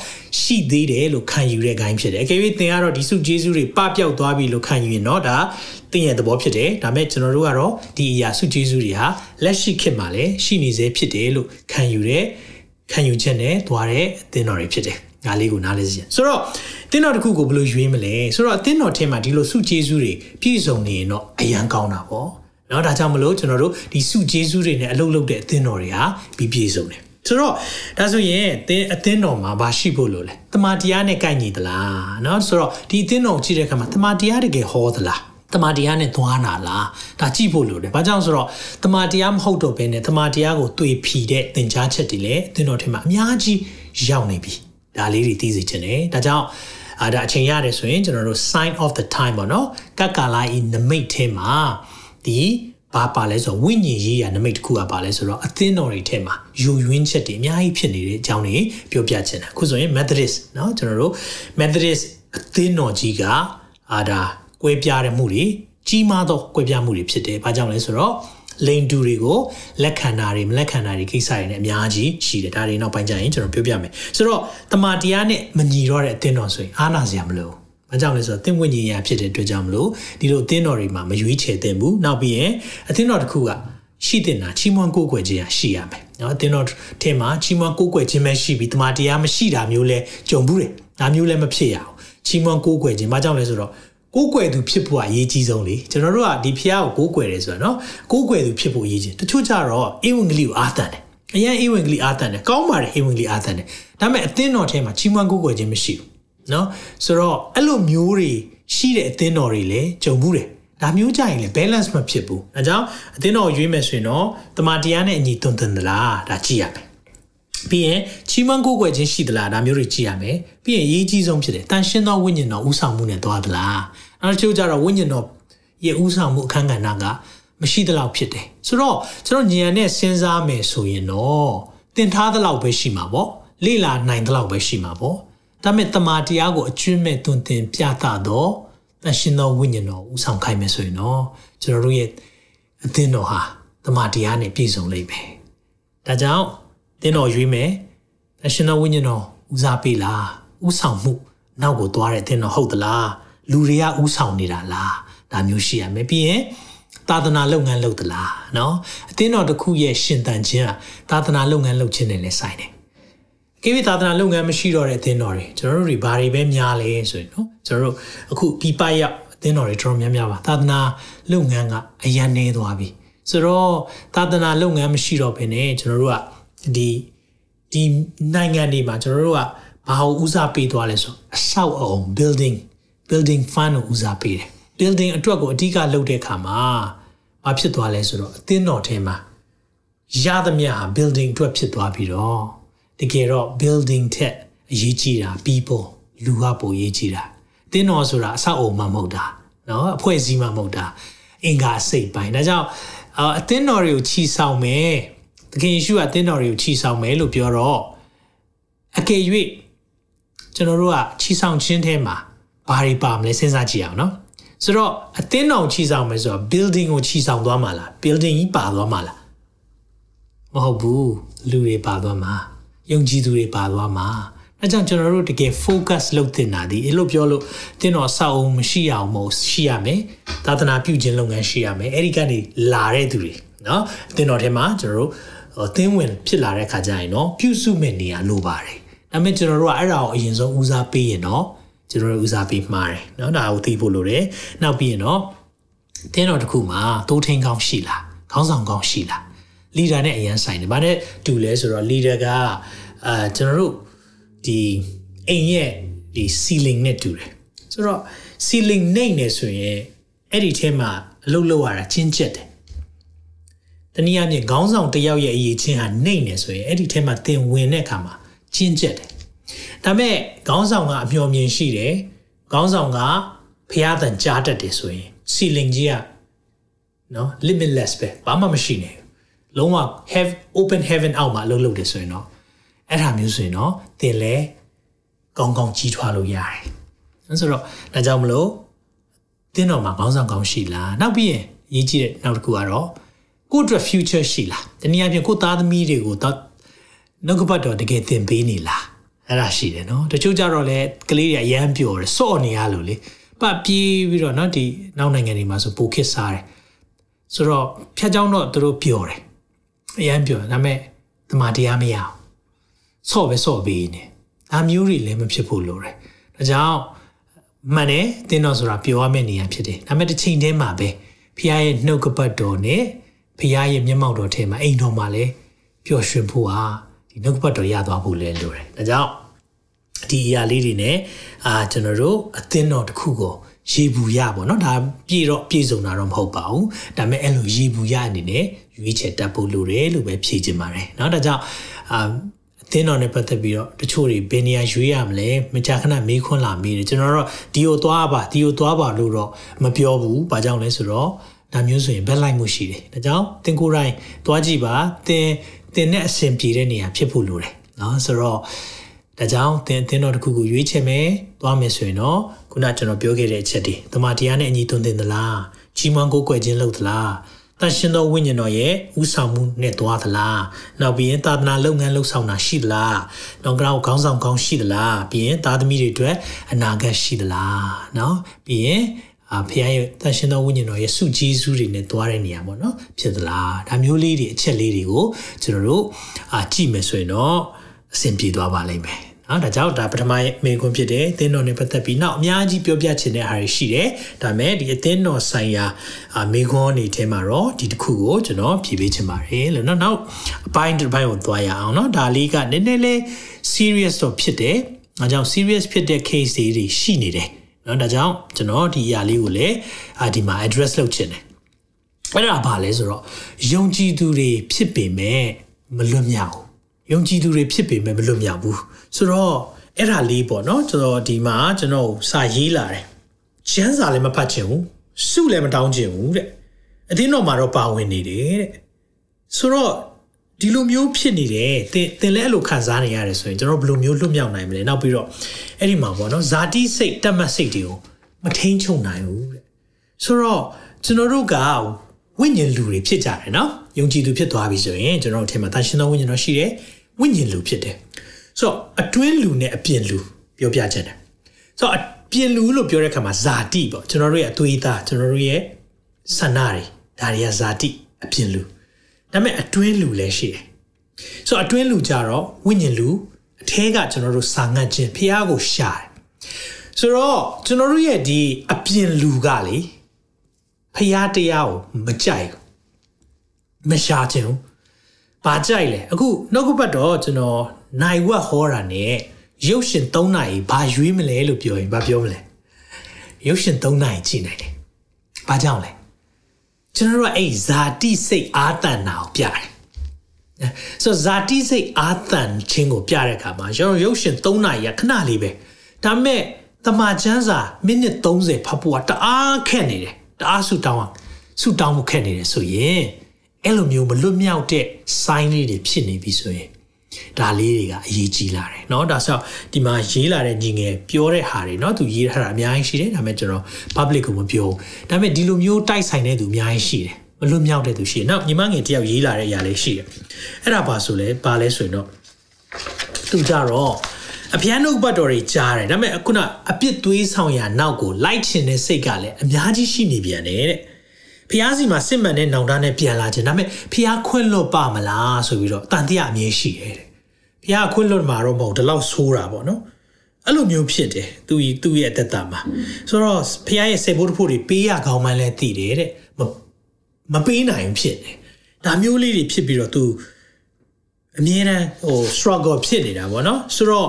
ရှိသေးတယ်လို့ခံယူတဲ့ gain ဖြစ်တယ်အကယ်၍သင်ကတော့ဒီစုကျေးဇူးတွေပပျောက်သွားပြီလို့ခံယူရင်เนาะဒါသင်ရဲ့သဘောဖြစ်တယ်ဒါပေမဲ့ကျွန်တော်တို့ကတော့ဒီအရာစုကျေးဇူးတွေဟာလက်ရှိခေတ်မှာလည်းရှိနေသေးဖြစ်တယ်လို့ခံယူတဲ့ခံယူချက်နဲ့သွားတဲ့အသင်းတော်တွေဖြစ်တယ်ငါလေးကိုနားလဲစီဆိုတော့ တင်းတော်တစ်ခုကိုဘယ်လိုရွေးမလဲဆိုတော့အတင်းတော်ထဲမှာဒီလိုစုကျေးဇူးတွေပြည့်စုံနေရင်တော့အရန်ကောင်းတာပေါ့เนาะဒါကြောင့်မလို့ကျွန်တော်တို့ဒီစုကျေးဇူးတွေနဲ့အလုပ်လုပ်တဲ့အတင်းတော်တွေဟာပြီးပြည့်စုံတယ်ဆိုတော့ဒါဆိုရင်အတင်းအတင်းတော်မှာဘာရှိဖို့လို့လဲတမန်တရားနဲ့ကိုက်ညီသလားเนาะဆိုတော့ဒီအတင်းတော်ကြည့်တဲ့အခါမှာတမန်တရားတကယ်ဟောသလားတမာတရားနဲ့သွားနာလားဒါကြည့်ဖို့လိုတယ်။ဘာကြောင့်ဆိုတော့တမာတရားမဟုတ်တော့ဘဲနဲ့တမာတရားကိုတွေ့ဖီတဲ့သင်ကြားချက်တွေလည်းအသင်တော်ထဲမှာအများကြီးရောက်နေပြီ။ဒါလေးတွေသိစေချင်တယ်။ဒါကြောင့် အာဒါအချိန်ရတယ်ဆိုရင်ကျွန်တော်တို့ sign of the time ပေါ့နော်ကတ်ကာလာဤနမိတ်ထဲမှာဒီဘာပါလဲဆိုတော့ဝိညာဉ်ရေးရနမိတ်တစ်ခုကပါလဲဆိုတော့အသင်းတော်တွေထဲမှာယူရင်းချက်တွေအများကြီးဖြစ်နေတဲ့အကြောင်းတွေပြောပြချင်တာအခုဆိုရင် Methodist เนาะကျွန်တော်တို့ Methodist အသင်းတော်ကြီးကအာဒါကွဲပြားတဲ့မှုတွေကြီးမားသောကွဲပြားမှုတွေဖြစ်တယ်။ဘာကြောင့်လဲဆိုတော့ လိန်တူတွေကိုလက်ခံတာတွေမလက်ခံတာတွေကိစ္စတွေနဲ့အများကြီးရှိတယ်ဒါတွေနောက်ပိုင်းကျရင်ကျွန်တော်ပြောပြမယ်ဆိုတော့တမာတရားနဲ့မညီတော့တဲ့အသင်းတော်ဆိုရင်အားနာစရာမလိုဘာကြောင့်လဲဆိုတော့သင်ဝိညာဉ်ရာဖြစ်တဲ့အတွက်ကြောင့်မလို့ဒီလိုအသင်းတော်တွေမှာမရွေးချယ်သင့်ဘူးနောက်ပြီးရင်အသင်းတော်တစ်ခုကရှိတင်တာချီးမွမ်းကိုးကွယ်ခြင်းရရှိရမယ်เนาะအသင်းတော်ထဲမှာချီးမွမ်းကိုးကွယ်ခြင်းပဲရှိပြီးတမာတရားမရှိတာမျိုးလဲကြုံဘူးတယ်ဒါမျိုးလည်းမဖြစ်ရအောင်ချီးမွမ်းကိုးကွယ်ခြင်းဘာကြောင့်လဲဆိုတော့ ကိုးကွယ်သူဖြစ်ဖို့အရေးကြီးဆုံးလေကျွန်တော်တို့ကဒီဖះကိုကိုးကွယ်တယ်ဆိုတော့နော်ကိုးကွယ်သူဖြစ်ဖို့အရေးကြီးတချို့ကြတော့အေဝံဂေလိကိုအားတန်တယ်အရင်အေဝံဂေလိအားတန်တယ်ကောင်းပါတယ်အေဝံဂေလိအားတန်တယ်ဒါပေမဲ့အသင်းတော်ထဲမှာချီးမွမ်းကိုးကွယ်ခြင်းမရှိဘူးနော်ဆိုတော့အဲ့လိုမျိုးတွေရှိတဲ့အသင်းတော်တွေလည်းကြုံဘူးတယ်ဒါမျိုးကြရင်လည်း balance မဖြစ်ဘူးအဲကြောင့်အသင်းတော်ရွေးမယ်ဆိုရင်တော့တမန်တရားနဲ့အညီတွန်တွန်သလားဒါကြည့်ရမယ် ပြီးရင်ချီးမွမ်းကိုးကွယ်ခြင်းရှိသလားဒါမျိုးတွေကြည့်ရမယ်ပြီးရင်အရေးကြီးဆုံးဖြစ်တယ်တန်ရှင်းသောဝိညာဉ်တော်ဥဆောင်မှုနဲ့သွားသလားနောက်တစ်ချို့ကြတော့ဝိညာဉ်တော်ရဲ့ဥဆောင်မှုအခန်းကဏ္ဍကမရှိသလောက်ဖြစ်တယ်ဆိုတော့ကျွန်တော်ဉာဏ်နဲ့စဉ်းစားမယ်ဆိုရင်တော့သင်ထားသလောက်ပဲရှိမှာပေါ့လေ့လာနိုင်သလောက်ပဲရှိမှာပေါ့ဒါပေမဲ့တမာတရားကိုအကျွင့်မဲ့တွင်တင်ပြသတော့တန်ရှင်သောဝိညာဉ်တော်ဥဆောင်ခိုင်းမယ်ဆိုရင်တော့ကျွန်တော်တို့ရဲ့အသင်းတော်ဟာတမာတရားနဲ့ပြည့်စုံလိမ့်မယ်ဒါကြောင့် သင်တော်ရွေးမယ်တန်ရှင်သောဝိညာဉ်တော်ဦးစားပေးလားဥဆောင်မှုနောက်ကိုသွားတဲ့သင်တော်ဟုတ်သလားလူတွေကဥဆောင်နေတာလားဒါမျိုးရှိရမယ်ပြီးရင်သာသနာလုပ်ငန်းလုပ်သလားเนาะအသင်းတော်တစ်ခုရဲ့ရှင်သန်ခြင်းကသာသနာလုပ်ငန်းလုပ်ခြင်းနဲ့လည်းဆိုင်တယ်ကိဝိသာသနာလုပ်ငန်းမရှိတော့တဲ့အသင်းတော်တွေကျွန်တော်တို့တွေဘာတွေပဲများလဲဆိုရင်เนาะကျွန်တော်တို့အခုပြပရောက်အသင်းတော်တွေတော်တော်များများပါသာသနာလုပ်ငန်းကအရန်နေသွားပြီဆိုတော့သာသနာလုပ်ငန်းမရှိတော့ဘဲနဲ့ကျွန်တော်တို့က ဒီဒီနိုင်ငံတွေမှာကျွန်တော်တို့ကဘာလို့ဦးစားပေးသွားလဲဆိုအဆောက်အအုံ building building fund ကိုဦးစားပေးတယ် building အတွက်ကိုအဓိကလုပ်တဲ့အခါမှာဘာဖြစ်သွားလဲဆိုတော့အသင်းတော်ထဲမှာရသမျှဟာ building အတွက်ဖြစ်သွားပြီးတော့တကယ်တော့ building ထက်အရေးကြီးတာ people လူကပိုအရေးကြီးတာအသင်းတော်ဆိုတာအဆောက်အအုံမှမဟုတ်တာเนาะအဖွဲ့အစည်းမှမဟုတ်တာအင်္ဂါစိတ်ပိုင်းဒါကြောင့်အသင်းတော်တွေကိုချီဆောင်မယ် သခင်ယေရှုကတင်းတော်တွေကိုချီဆောင်မယ်လို့ပြောတော့အကယ်၍ကျွန်တော်တို့ကချီဆောင်ခြင်းထဲမှာဘာတွေပါမလဲစဉ်းစားကြည့်အောင်နော်ဆိုတော့အသင်းတော်ချီဆောင်မယ်ဆိုတော့ building ကိုချီဆောင်သွားမှာလား building ကြီးပါသွားမှာလားမဟုတ်ဘူးလူတွေပါသွားမှာယုံကြည်သူတွေပါသွားမှာအဲကြောင့်ကျွန်တော်တို့တကယ် focus လုပ်တင်တာဒီအဲ့လိုပြောလို့တင်းတော်စောက်အောင်မရှိအောင်မဟုတ်ရှိရမယ်သာသနာပြုခြင်းလုပ်ငန်းရှိရမယ်အဲ့ဒီကနေလာတဲ့သူတွေနော်တင်းတော်ထဲမှာကျွန်တော်တို့ သင်းဝင်ဖြစ်လာတဲ့ခါကျရင်เนาะပြုစုမဲ့နေရာလိုပါတယ်ဒါပေမဲ့ကျွန်တော်တို့ကအဲ့ဒါကိုအရင်ဆုံးဦးစားပေးရင်เนาะကျွန်တော်တို့ဦးစားပေးမှားတယ်เนาะဒါကိုသိဖို့လိုတယ်နောက်ပြီးရင်เนาะတင်းတော်တစ်ခုမှာတိုးထင်းကောင်းရှိလားခေါင်းဆောင်ကောင်းရှိလား leader နဲ့အရန်ဆိုင်တယ်။ဘာနဲ့တူလဲဆိုတော့ leader ကအာကျွန်တော်တို့ဒီအိမ်ရဲ့ဒီ ceiling နဲ့တူတယ်။ဆိုတော့ ceiling နှိမ့်နေဆိုရင်အဲ့ဒီထဲမှာအလုပ်လုပ်ရတာချင်းကျက်တယ်။ တနည်းအားဖြင့်ခေါင်းဆောင်တစ်ယောက်ရဲ့အရေးချင်းဟာနှိမ့်နေဆိုရင်အဲ့ဒီထဲမှာသင်ဝင်တဲ့အခါမှာချင်းကျက်တယ်။ဒါပေမဲ့ခေါင်းဆောင်ကအမျှော်မြင်ရှိတယ်။ခေါင်းဆောင်ကဖျားတန်ကြားတတ်တယ်ဆိုရင် ceiling ကြီးကနော် limitless ပဲဘာမှမရှိနေဘူးလုံးဝ have open heaven အောက်မှာအလုပ်လုပ်တယ်ဆိုရင်တော့အဲ့ဒါမျိုးဆိုရင်တော့သင်လဲကောင်းကောင်းကြီးထွားလို့ရတယ်။အဲဆိုတော့ဒါကြောင့်မလို့သင်တော်မှာခေါင်းဆောင်ကောင်းရှိလားနောက်ပြီးရင်ရေးကြည့်တဲ့နောက်တစ်ခုကတော့ ကိုယ့်အတွက် future ရှိလားတနည်းအားဖြင့်ကိုသားသမီးတွေကိုတော့နှုတ်ကပတ်တော်တကယ်သင်ပေးနေလားအဲ့ဒါရှိတယ်နော်တချို့ကြတော့လေကလေးတွေအရန်ပျော်တယ်စော့နေရလို့လေပတ်ပြေးပြီးတော့နော်ဒီနောက်နိုင်ငံတွေမှာဆိုပိုခစ်စားတယ်ဆိုတော့ဖြတ်ကြောင်းတော့သူတို့ပျော်တယ်အရန်ပြောဒါပေမဲ့တမာတရားမရအောင်ဆော့ပဲဆော့ပေးနေဒါမျိုးတွေလည်းမဖြစ်ဖို့လိုတယ်ဒါကြောင့်မှန်တယ်တင်းတော်ဆိုတာပြောရမယ့်နေရာဖြစ်တယ်ဒါပေမဲ့တစ်ချိန်တည်းမှာပဲဖခင်ရဲ့နှုတ်ကပတ်တော်နဲ့ ဖခင်ရဲ့မျက်မှောက်တော်ထဲမှာအိမ်တော်မှာလည်းပျော်ရွှင်ဖို့ဟာဒီနှုတ်ကပတ်တော်ရသွားဖို့လည်းလိုတယ်ဒါကြောင့်ဒီအရာလေးတွေနဲ့အာကျွန်တော်တို့အသင်းတော်တစ်ခုကိုရေဘူးရပေါ့နော်ဒါပြည့်တော့ပြည့်စုံတာတော့မဟုတ်ပါဘူးဒါပေမဲ့အဲ့လိုရေဘူးရအနေနဲ့ရွေးချယ်တတ်ဖို့လိုတယ်လို့ပဲဖြေချင်ပါတယ်เนาะဒါကြောင့်အာအသင်းတော်နဲ့ပတ်သက်ပြီးတော့တချို့တွေဘယ်နေရာရွေးရမလဲမကြာခဏမေးခွန်းလာမေးတယ်ကျွန်တော်တော့ဒီကိုသွားပါဒီကိုသွားပါလို့တော့မပြောဘူးဘာကြောင့်လဲဆိုတော့ ဒါမျိုးဆိုရင်ဘက်လိုက်မှုရှိတယ်ဒါကြောင့်သင်ကိုယ်တိုင်သွားကြည့်ပါသင်သင်နဲ့အဆင်ပြေတဲ့နေရာဖြစ်ဖို့လိုတယ်เนาะဆိုတော့ဒါကြောင့်သင်သင်တော်တစ်ခုကိုရွေးချယ်မယ်သွားမယ်ဆိုရင်တော့ခုနကျွန်တော်ပြောခဲ့တဲ့အချက်တွေတမန်တရားနဲ့အညီသွင်းသင်သလားကြီးမွန်ကိုယ်ကွယ်ခြင်းလုပ်သလားတန်ရှင်သောဝိညာဉ်တော်ရဲ့ဥဆောင်မှုနဲ့သွားသလားနောက်ပြီးရင်သာသနာလုပ်ငန်းလုပ်ဆောင်တာရှိသလားနောက်ကြောက်ခေါင်းဆောင်ကောင်းရှိသလားပြီးရင်သားသမီးတွေအတွက်အနာဂတ်ရှိသလားเนาะပြီးရင် အာဖခင်ရဲ့တန်ရှင်သောဝိညာဉ်တော်ရဲ့စုဂျေဇုတွေနဲ့သွားတဲ့နေရာပေါ့နော်ဖြစ်သလားဒါမျိုးလေးတွေအချက်လေးတွေကိုကျွန်တော်တို့အာကြည့်မယ်ဆိုရင်တော့အဆင်ပြေသွားပါလိမ့်မယ်နော်ဒါကြောင့်ဒါပထမမေခွန်းဖြစ်တယ်အသင်းတော်နဲ့ပတ်သက်ပြီးနောက်အများကြီးပြောပြချင်တဲ့ဟာတွေရှိတယ်ဒါပေမဲ့ဒီအသင်းတော်ဆိုင်ရာမေခွန်းအနေထဲမှာတော့ဒီတစ်ခုကိုကျွန်တော်ဖြည့်ပေးချင်ပါတယ်လို့နော်နောက်အပိုင်းတစ်ပိုင်းကိုသွားရအောင်နော်ဒါလေးကနည်းနည်းလေး serious တော့ဖြစ်တယ်အဲကြောင့် serious ဖြစ်တဲ့ case တွေရှိနေတယ် နော်ဒါကြောင့်ကျွန်တော်ဒီအရာလေးကိုလည်းဒီမှာ address လုပ်ချင်တယ်အဲ့ဒါဘာလဲဆိုတော့ယုံကြည်သူတွေဖြစ်ပေမဲ့မလွတ်မြောက်ယုံကြည်သူတွေဖြစ်ပေမဲ့မလွတ်မြောက်ဘူးဆိုတော့အဲ့ဒါလေးပေါ့နော်ကျွန်တော်ဒီမှာကျွန်တော်စာရေးလာတယ်ချမ်းစာလည်းမဖတ်ချင်ဘူးစုလည်းမတောင်းချင်ဘူးတဲ့အတင်းတော်မှာတော့ပါဝင်နေတယ်တဲ့ဆိုတော့ ဒီလိုမျိုးဖြစ်နေတယ်တင်တင်လည်းအဲ့လိုခံစားနေရတယ်ဆိုရင်ကျွန်တော်ဘယ်လိုမျိုးလွတ်မြောက်နိုင်မလဲနောက်ပြီးတော့အဲ့ဒီမှာပေါ့နော်ဇာတိစိတ်တက်မှတ်စိတ်တွေကိုမထိန်ချုံနိုင်ဘူးတဲ့ဆိုတော့ကျွန်တော်တို့ကဝိညာဉ်လူတွေဖြစ်ကြတယ်နော်ယုံကြည်သူဖြစ်သွားပြီဆိုရင်ကျွန်တော်တို့အထင်မှာတန်ရှင်သောဝိညာဉ်တော်ရှိတယ်ဝိညာဉ်လူဖြစ်တယ်ဆိုတော့အတွင်းလူနဲ့အပြင်လူပြောပြချက်တယ်ဆိုတော့အပြင်လူလို့ပြောတဲ့အခါမှာဇာတိပေါ့ကျွန်တော်တို့ရဲ့အသွေးသားကျွန်တော်တို့ရဲ့ဆန္ဒတွေဒါတွေကဇာတိအပြင်လူ ဒါပေမဲ့အတွင်းလူလည်းရှိတယ်ဆိုတော့အတွင်းလူကြတော့ဝိညာဉ်လူအထဲကကျွန်တော်တို့စာငတ်ခြင်းဖះကိုရှာတယ်ဆိုတော့ကျွန်တော်တို့ရဲ့ဒီအပြင်လူကလေဖះတရားကိုမကြိုက်ဘူးမရှာခြင်းဘူးဘာကြိုက်လဲအခုနှုတ်ကပတ်တော့ကျွန်တော်နိုင်ဝက်ဟောတာနဲ့ရုပ်ရှင်3နာရီဘာရွေးမလဲလို့ပြောရင်ဘာပြောမလဲရုပ်ရှင်3နာရီကြည့်နိုင်တယ်ဘာကြောင့်လဲ ကျွန်တော်တို့ကအဲ့ဇာတိစိတ်အာတန်နာကိုပြတယ်ဆိုဇာတိစိတ်အာတန်ချင်းကိုပြတဲ့အခါမှာကျွန်တော်ရုပ်ရှင်3နာရီကခဏလေးပဲဒါပေမဲ့တမချန်းစာမိနစ်30ဖတ်ဖို့ကတအားခက်နေတယ်တအားဆူတောင်းအောင်ဆူတောင်းမှုခက်နေတယ်ဆိုရင်အဲ့လိုမျိုးမလွတ်မြောက်တဲ့ sign လေးတွေဖြစ်နေပြီဆိုရင် ဒါလေးတွေကအရေးကြီးလာတယ်เนาะဒါဆိုဒီမှာရေးလာတဲ့ညီငယ်ပြောတဲ့ဟာတွေเนาะသူရေးထားတာအများကြီးရှိတယ်ဒါပေမဲ့ကျွန်တော် public ကိုမပြောဘူးဒါပေမဲ့ဒီလိုမျိုးတိုက်ဆိုင်တဲ့သူအများကြီးရှိတယ်မလွတ်မြောက်တဲ့သူရှိတယ်နောက်ညီမငယ်တယောက်ရေးလာတဲ့အရာလေးရှိတယ်အဲ့ဒါပါဆိုလဲပါလဲဆိုရင်တော့သူကြတော့အပြန်းနှုတ်ပတ်တော်တွေကြားတယ်ဒါပေမဲ့ခုနအပြစ်သွေးဆောင်ရာနောက်ကိုလိုက်ချင်တဲ့စိတ်ကလည်းအများကြီးရှိနေပြန်တယ်တဲ့ ဖះစီမှာစစ်မှန်တဲ့နောင်တနဲ့ပြန်လာခြင်းဒါပေမဲ့ဖះခွင့်လွတ်ပါမလားဆိုပြီးတော့တန်တရားအမြင်ရှိတယ်တဲ့ဖះခွင့်လွတ်မှာတော့မဟုတ်ဒီလောက်ဆိုးတာပေါ့နော်အဲ့လိုမျိုးဖြစ်တယ်သူသူ့ရဲ့အသက်တာမှာဆိုတော့ဖះရဲ့စေဖို့တဖို့တွေပေးရကောင်းမှန်းလဲသိတယ်တဲ့မပေးနိုင်ဖြစ်တယ်ဒါမျိုးလေးတွေဖြစ်ပြီးတော့သူအမြဲတမ်းဟို struggle ဖြစ်နေတာပေါ့နော်ဆိုတော့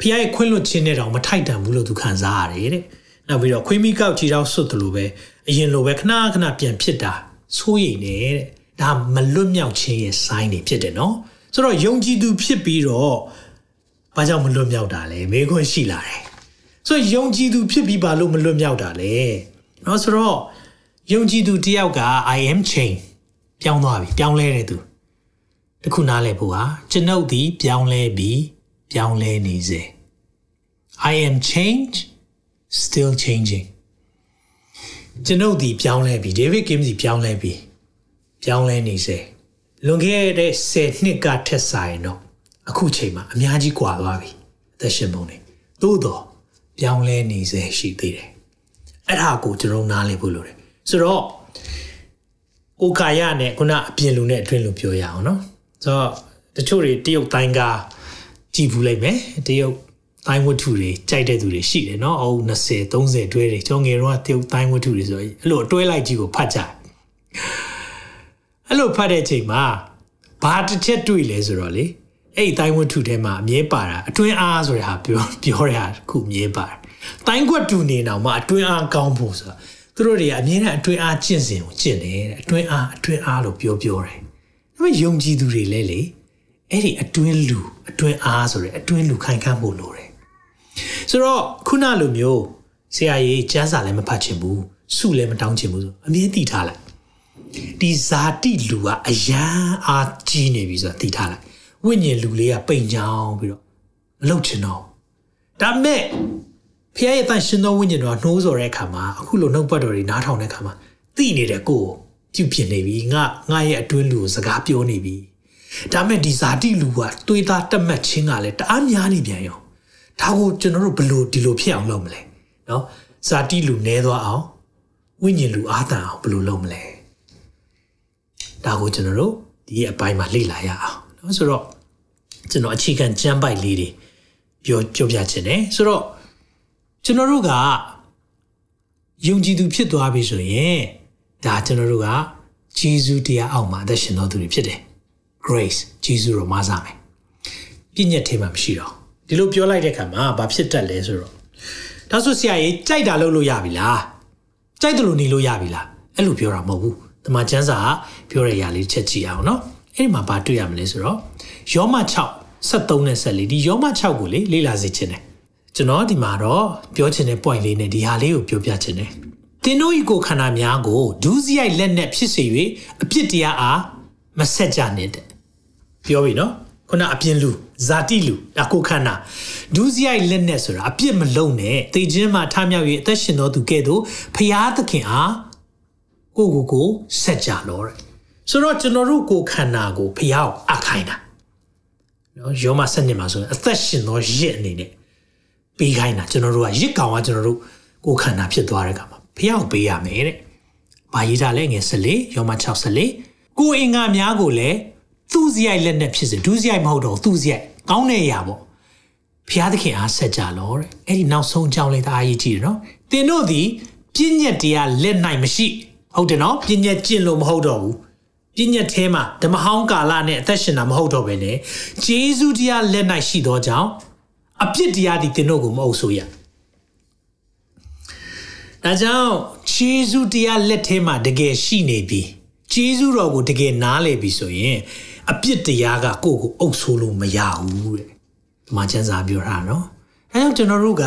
ဖះရဲ့ခွင့်လွတ်ခြင်းနဲ့တော့မထိုက်တန်ဘူးလို့သူခံစားရတယ်တဲ့နောက်ပြီးတော့ခွေးမိကောက်ခြေထောက်ဆွတ်တယ်လို့ပဲ အရင်လိုပဲခဏခဏပြန်ဖြစ်တာစိုးရိမ်နေတဲ့ဒါမလွတ်မြောက်ခြင်းရဲ့ sign တွေဖြစ်တယ်နော်ဆိုတော့ယုံကြည်သူဖြစ်ပြီးတော့ဘာကြောင့်မလွတ်မြောက်တာလဲမေးခွန်းရှိလာတယ်ဆိုတော့ယုံကြည်သူဖြစ်ပြီးဘာလို့မလွတ်မြောက်တာလဲနော်ဆိုတော့ယုံကြည်သူတယောက်က I am change ပြောင်းသွားပြီပြောင်းလဲတဲ့သူတခုနားလဲဖို့ဟာကျွန်ုပ်ဒီပြောင်းလဲပြီးပြောင်းလဲနေစေ I am change still changing ကျွန်ုပ်ဒီပြောင်းလဲပြီ David Kim စီပြောင်းလဲပြီပြောင်းလဲနေစေလွန်ခဲ့တဲ့10နှစ်ကထက်ဆိုင်တော့အခုချိန်မှာအများကြီးကွာသွားပြီအသက်ရှင်ပုံနေသို့တော့ပြောင်းလဲနေစေရှိသေးတယ်အဲ့ဒါကိုကျွန်တော်နားလည်ဖို့လိုတယ်ဆိုတော့ကိုကာယနဲ့ခုနအပြင်လူနဲ့အတွင်းလူပြောရအောင်နော်ဆိုတော့တချို့တွေတရုတ်တိုင်းကားကြည်ဘူးလိုက်မယ်တရုတ် တိုင်းဝတ္ထုတွေကြိုက်တဲ့သူတွေရှိတယ်နော်အုံ20 30တွဲတွေကျောင်းငယ်တော့တရုတ်တိုင်းဝတ္ထုတွေဆိုအဲ့လိုအတွဲလိုက်ကြီးကိုဖတ်ကြအဲ့လိုဖတ်တဲ့ချိန်မှာဘာတစ်ချက်တွေ့လဲဆိုတော့လေအဲ့ဒီတိုင်းဝတ္ထုထဲမှာအမြဲပါတာအတွင်းအားဆိုတဲ့ဟာပြောပြောတဲ့ဟာခုအမြဲပါတယ်တိုင်းကွက်တူနေတော့မှအတွင်းအားကောင်းဖို့ဆိုတာသူတို့တွေကအမြဲတမ်းအတွင်းအားကျင့်စဉ်ကိုကျင့်တယ်တဲ့အတွင်းအားအတွင်းအားလို့ပြောပြောတယ်ဒါပေမဲ့ယုံကြည်သူတွေလည်းလေအဲ့ဒီအတွင်းလူအတွင်းအားဆိုတဲ့အတွင်းလူခိုင်ခန့်ဖို့လိုတယ် ဆိုတော့ခုနလိုမျိုးဆရာကြီးကျမ်းစာလည်းမဖတ်ချင်ဘူးစုလည်းမတောင်းချင်ဘူးဆိုအမြဲတည်ထားလိုက်ဒီဇာတိလူကအယံအားကြီးနေပြီဆိုတာတည်ထားလိုက်ဝိညာဉ်လူလေးကပိန်ချောင်းပြီးတော့မလုပ်ချင်တော့ဒါမဲ့ဖခင်ရဲ့တန်ရှင်သောဝိညာဉ်တော်နှိုးဆော်တဲ့အခါမှာအခုလိုနှုတ်ပတ်တော်တွေနားထောင်တဲ့အခါမှာသိနေတဲ့ကိုယ်ပြုပြင်နေပြီငါငါရဲ့အတွင်းလူကိုစကားပြောနေပြီဒါမဲ့ဒီဇာတိလူကတွေးသားတက်မှတ်ခြင်းကလည်းတအားများနေပြန်ရော ဒါကိုကျွန်တော်တို့ဘလို့ဒီလိုဖြစ်အောင်လုပ်မလဲနော်ဇာတိလူနဲသွားအောင်ဝိညာဉ်လူအားတန်အောင်ဘလို့လုပ်မလဲဒါကိုကျွန်တော်တို့ဒီအပိုင်းမှာလေ့လာရအောင်နော်ဆိုတော့ကျွန်တော်အခြေခံကျမ်းပိုက်လေးတွေပြောပြောပြခြင်းတယ်ဆိုတော့ကျွန်တော်တို့ကယုံကြည်သူဖြစ်သွားပြီဆိုရင်ဒါကျွန်တော်တို့ကဂျေဇုတရားအောက်မှာအသက်ရှင်တော်သူတွေဖြစ်တယ် grace ဂျေဇုတော်မဆာမယ်ပြည့်ညက်ထဲမှာမရှိတော့ ဒီလိုပြောလိုက်တဲ့အခါမှာဘာဖြစ်တတ်လဲဆိုတော့ဒါဆိုဆရာကြီးကြိုက်တာလုပ်လို့ရပြီလားကြိုက်တယ်လို့နေလို့ရပြီလားအဲ့လိုပြောတာမဟုတ်ဘူးတမန်ကျမ်းစာကပြောတဲ့အရာလေးချက်ကြည့်အောင်နော်အဲ့ဒီမှာဘာတွေ့ရမလဲဆိုတော့ယောမ6 73နဲ့74ဒီယောမ6ကိုလေလေ့လာစေခြင်းတယ်ကျွန်တော်ဒီမှာတော့ပြောချင်တဲ့ point လေးနဲ့ဒီဟာလေးကိုပြောပြချင်တယ်။တင်တို့ဤကိုခန္ဓာများကိုဒူးစရိုက်လက်နဲ့ဖြစ်စေ၍အပြစ်တရားအားမဆက်ကြနဲ့တဲ့။ပြောပြီနော်။ခုနအပြင်းလူ ဇာတိလူဒါကိုခန္ဓာဒူးစရိုက်လက်နဲ့ဆိုတာအပြစ်မလုံးနဲ့တေခြင်းမှာထမြောက်၍အသက်ရှင်တော်သူကဲ့သို့ဖျားသခင်အားကိုကိုကိုဆက်ကြလောတဲ့။ဆိုတော့ကျွန်တော်တို့ကိုခန္ဓာကိုဖျားကိုအခိုင်းတာ။နော်ယောမစနစ်မှာဆိုရင်အသက်ရှင်သောရစ်အနေနဲ့ပေးခိုင်းတာကျွန်တော်တို့ကရစ်ကောင်ကကျွန်တော်တို့ကိုခန္ဓာဖြစ်သွားတဲ့ကမှာဖះကိုပေးရမယ်တဲ့။ဘာရေးထားလဲငယ်14ယောမ64ကိုအင်္ဂါများကိုလည်း သူ့စရိုက်လက်နဲ့ဖြစ်စေဒုစရိုက်မဟုတ်တော့သူ့စရိုက်ကောင်းတဲ့အရာပေါ့။ဖះသခင်အားဆက်ကြလောတဲ့။အဲ့ဒီနောက်ဆုံးအကြောင်းလေးဒါအရေးကြီးတယ်နော်။သင်တို့သည်ပြည့်ညက်တရားလက်နိုင်မရှိဟုတ်တယ်နော်ပြည့်ညက်ကျင့်လို့မဟုတ်တော့ဘူး။ပြည့်ညက်ထဲမှာဓမ္မဟောင်းကာလနဲ့အသက်ရှင်တာမဟုတ်တော့ဘဲနဲ့ဂျေဇုတရားလက်၌ရှိသောကြောင့်အပြစ်တရားဒီသင်တို့ကိုမအုပ်ဆိုးရဒါကြောင့်ဂျေဇုတရားလက်ထဲမှာတကယ်ရှိနေပြီဂျေဇုတော်ကိုတကယ်နားလည်ပြီဆိုရင် အပြစ်တရားကကိုယ့်ကိုအုပ်ဆိုးလို့မရဘူးတဲ့ဒီမှာကျမ်းစာပြောတာနော်အဲကြောင့်ကျွန်တော်တို့က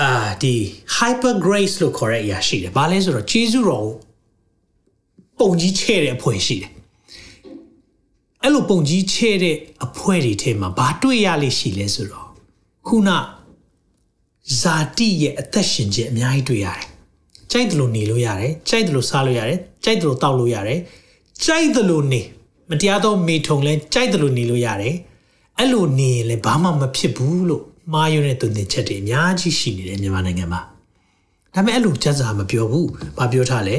အာဒီ hyper grace လို့ခေါ်တဲ့အရာရှိတယ်။ဘာလဲဆိုတော့ဂျေဇုတော်ကိုပုံကြီးချဲ့တဲ့အဖွဲ့ရှိတယ်အဲ့လိုပုံကြီးချဲ့တဲ့အဖွဲတွေထဲမှာဘာတွေ့ရလိမ့်ရှိလဲဆိုတော့ခုနဇာတိရဲ့အသက်ရှင်ခြင်းအများကြီးတွေ့ရတယ်။ကြိုက်တယ်လို့နေလို့ရတယ်။ကြိုက်တယ်လို့စားလို့ရတယ်။ကြိုက်တယ်လို့တောက်လို့ရတယ်။ကြိုက်တယ်လို့နေ မတရားသောမေထုံလဲကြိုက်တယ်လို့နေလို့ရတယ်။အဲ့လိုနေရင်လည်းဘာမှမဖြစ်ဘူးလို့မှားယွင်းတဲ့သွန်သင်ချက်တွေအများကြီးရှိနေတယ်မြန်မာနိုင်ငံမှာ။ဒါပေမဲ့အဲ့လိုစံစာမပြောဘူး။ဘာပြောထားလဲ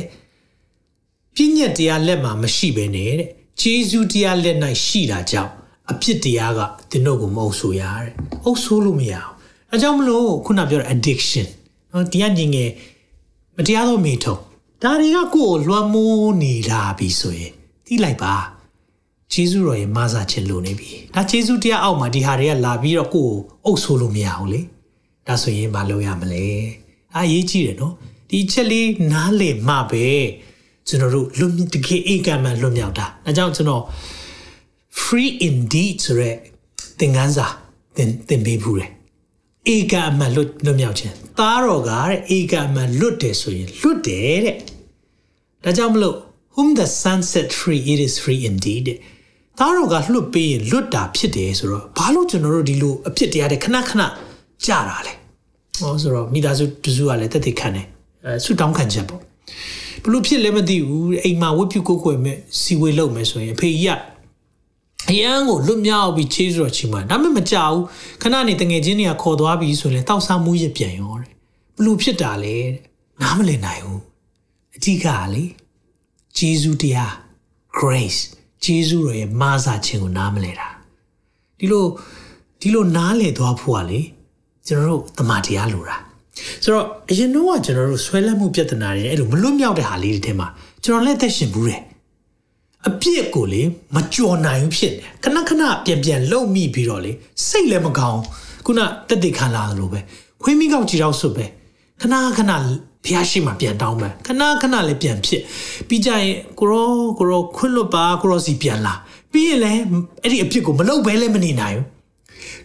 ။ပြည့်ညက်တရားလက်မှာမရှိဘဲနဲ့တဲ့။ဂျေဇုတရားလက်၌ရှိတာကြောင့်အပြစ်တရားကသင်တို့ကိုမအုပ်ဆိုရတဲ့အုပ်ဆိုးလို့မရအောင်အဲကြောင့်မလို့ခုနပြောတဲ့ addiction နော်တရားညင်ငယ်မတရားသောမိထုံဒါတွေကကိုယ်ကိုလွှမ်းမိုးနေတာပြီဆိုရင်သိလိုက်ပါ ဂျေဇုတော်ရဲ့မဆာခြင်းလိုနေပြီဒါဂျေဇုတရားအောက်မှာဒီဟာတွေကလာပြီးတော့ကိုယ်ကိုအုပ်ဆိုးလို့မရဘူးလေဒါဆိုရင်မလုပ်ရမလဲအာရေးကြည့်တယ်နော်ဒီချက်လေးနားလေမှပဲကျွန်တော်တို့လွတ်တကယ်အေကံမှလွတ်မြောက်တာအဲကြောင့်ကျွန်တော် free indeed ဆိုရက်သင်ခန်းစာသင်သင်ပေးဘူးတယ်ဧကအမှန်လွတ်လွတ်မြောက်ခြင်းသားတော်ကတဲ့ဧကအမှန်လွတ်တယ်ဆိုရင်လွတ်တယ်တဲ့ဒါကြောင့်မလို့ whom the sun set free it is free indeed တဲ့ သားတော်ကလွတ်ပေးရင်လွတ်တာဖြစ်တယ်ဆိုတော့ဘာလို့ကျွန်တော်တို့ဒီလိုအဖြစ်တရားတွေခဏခဏကြာတာလဲဟောဆိုတော့မိသားစုတစုကလည်းတက်တက်ခံတယ်အဲဆူတောင်းခံချက်ပေါ့ဘလို့ဖြစ်လဲမသိဘူးအိမ်မှာဝတ်ပြုကိုကိုွယ်မဲ့စီဝေးလုပ်မယ်ဆိုရင်အဖေကြီးကအရန်ကိုလွတ်မြောက်ပြီးချေးဆိုတော့ချီးမွမ်းဒါပေမဲ့မကြောက်ဘူးခဏနေတငယ်ချင်းတွေကခေါ်သွားပြီးဆိုရင်တောက်စားမှုရပြန်ရောတဲ့ဘလို့ဖြစ်တာလဲတဲ့နားမလည်နိုင်ဘူးအဓိကလေဂျေဇုတရား grace ဂျေဇုရဲ့မာစာခြင်းကိုနားမလဲတာဒီလိုဒီလိုနားလေသွားဖို့ကလေကျွန်တော်တို့တမန်တရားလိုတာဆိုတော့အရင်တော့ကျွန်တော်တို့ဆွဲလန်းမှုပြဿနာတွေအဲ့လိုမလွတ်မြောက်တဲ့ဟာလေးတွေထဲမှာကျွန်တော်လည်းသက်ရှင်ဘူးတယ်အပြစ်ကိုလေမကြော်နိုင်ဖြစ်နေခဏခဏပြန်ပြန်လှုပ်မိပြီးတော့လေစိတ်လည်းမကောင်းခုနတက်တက်ခံလာလို့ပဲခွေးမိကောက်ကြည်တော့ဆွပဲခဏခဏ ဖျားရှိမှပြန်တောင်းမယ်ခဏခဏလည်းပြန်ဖြစ်ပြီးကြရင်ကိုရောကိုရောခွတ်လွတ်ပါကိုရောစီပြန်လာပြီးရင်လည်းအဲ့ဒီအပြစ်ကိုမလုပ်ဘဲလည်းမနေနိုင်ဘူး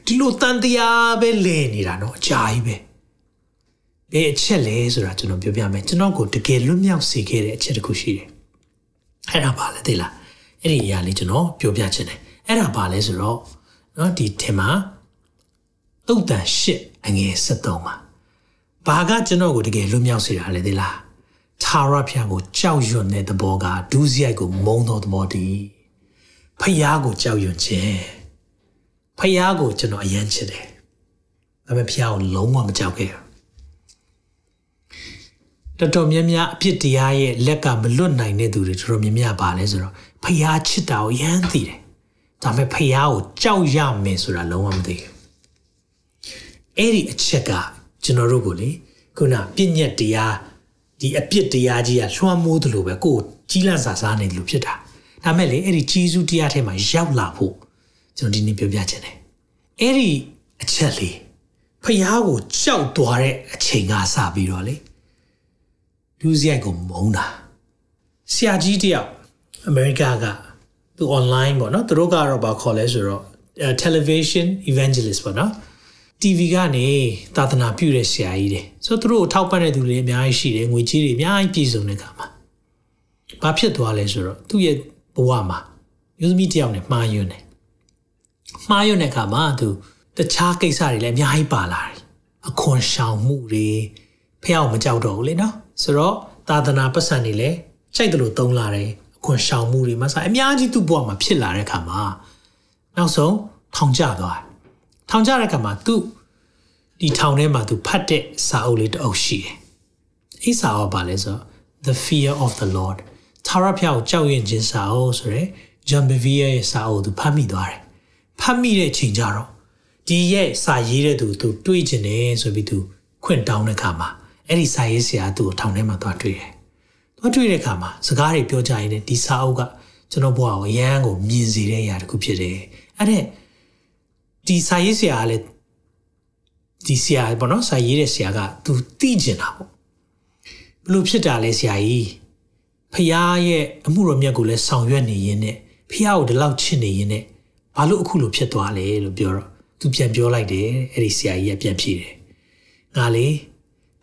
ဒီလိုတန်တရားပဲလဲနေတာเนาะအကြာကြီးပဲဘယ်အချက်လဲဆိုတာကျွန်တော်ပြောပြမယ်ကျွန်တော်ကိုတကယ်လွတ်မြောက်စေခဲ့တဲ့အချက်တစ်ခုရှိတယ်အဲ့ဒါပါလေသိလားအဲ့ဒီအရာလေးကျွန်တော်ပြောပြချင်တယ်အဲ့ဒါပါလဲဆိုတော့เนาะဒီထင်မှာတုတ်တန်ရှစ်အငယ်73မှာ ဘာကကျွန်တော်ကိုတကယ်လွတ်မြောက်စေတာလဲသိလားသာရဖျားကိုကြောက်ရွံ့တဲ့သဘောကဒူးစရိုက်ကိုမုန်းသောသဘောတည်းဖျားကိုကြောက်ရွံ့ခြင်းဖျားကိုကျွန်တော်အယမ်းချစ်တယ်ဒါပေမဲ့ဖျားကိုလုံးဝမကြောက်ခဲ့ဘူးတော်တော်များများအပြစ်တရားရဲ့လက်ကမလွတ်နိုင်တဲ့သူတွေတော်တော်များများပါလဲဆိုတော့ဖျားချစ်တာကိုရမ်းသိတယ်ဒါပေမဲ့ဖျားကိုကြောက်ရမယ်ဆိုတာလုံးဝမသိဘူးအဲ့ဒီအချက်က ကျွန်တော်တို့ကိုလေခုနပြည့်ညက်တရားဒီအပြစ်တရားကြီးကလွှမ်းမိုးတယ်လို့ပဲကိုယ်ကြီးလန့်စာစားနေတယ်လို့ဖြစ်တာဒါမဲ့လေအဲ့ဒီကြီးစုတရားထဲမှာရောက်လာဖို့ကျွန်တော်ဒီနေ့ပြောပြချင်တယ်အဲ့ဒီအချက်လေးဖျားကိုကြောက်သွားတဲ့အချိန်ကစပြီးတော့လေလူစရိုက်ကိုမုန်းတာဆရာကြီးတယောက်အမေရိကကသူ online ပေါ့နော်သူတို့ကတော့ဘာခေါ်လဲဆိုတော့ television evangelist ပေါ့နော် TV ကနေသာသနာပြုတဲ့ဆရာကြီးတွေဆိုတော့သူတို့ကိုထောက်ပံ့တဲ့သူတွေအများကြီးရှိတယ်ငွေကြီးတွေအများကြီးပြည့်စုံတဲ့ခါမှာဘာဖြစ်သွားလဲဆိုတော့သူ့ရဲ့ဘဝမှာမျိုးသမီးတယောက်နဲ့မှားယွန်းတယ်မှားယွန်းတဲ့ခါမှာသူတခြားကိစ္စတွေလည်းအများကြီးပါလာတယ်အခွန်ရှောင်မှုတွေဖះအောင်မကြောက်တော့ဘူးလေနော်ဆိုတော့သာသနာပတ်စံတွေလည်းကြိုက်တယ်လို့သုံးလာတယ်အခွန်ရှောင်မှုတွေမှာစအများကြီးသူ့ဘဝမှာဖြစ်လာတဲ့ခါမှာနောက်ဆုံးထောင်ကျသွားတယ် ထောင်ကျတဲ့ခါမှာသူဒီထောင်ထဲမှာသူဖတ်တဲ့စာအုပ်လေးတစ်အုပ်ရှိတယ်။အဲ့စာအုပ်ပါလဲဆို The Fear of the Lord သာရဖျောက်ကြောက်ရွံ့ခြင်းစာအုပ်ဆိုရယ် John Bevere ရဲ့စာအုပ်သူဖတ်မိသွားတယ်။ဖတ်မိတဲ့ချိန်ကျတော့ဒီရဲ့စာရေးတဲ့သူသူတွေးကျင်တယ်ဆိုပြီးသူခွင့်တောင်းတဲ့ခါမှာအဲ့ဒီစာရေးဆရာသူ့ကိုထောင်ထဲမှာသွားတွေ့တယ်။သွားတွေ့တဲ့ခါမှာစကားတွေပြောကြရင်ဒီစာအုပ်ကကျွန်တော်ဘဝကိုအရန်ကိုမြင်စေတဲ့အရာတစ်ခုဖြစ်တယ်။အဲ့ဒါ ဒီစာရေးဆရာကလည်းဒီဆရာပေါ့နော်စာရေးတဲ့ဆရာကသူသိကျင်တာပေါ့ဘလို့ဖြစ်တာလဲဆရာကြီးဖះရဲ့အမှုတော်မြတ်ကိုလည်းဆောင်ရွက်နေရင်းနဲ့ဖះကိုဒီလောက်ချစ်နေရင်းနဲ့ဘာလို့အခုလိုဖြစ်သွားလဲလို့ပြောတော့သူပြန်ပြောလိုက်တယ်အဲ့ဒီဆရာကြီးကပြန်ဖြေတယ်ငါလေ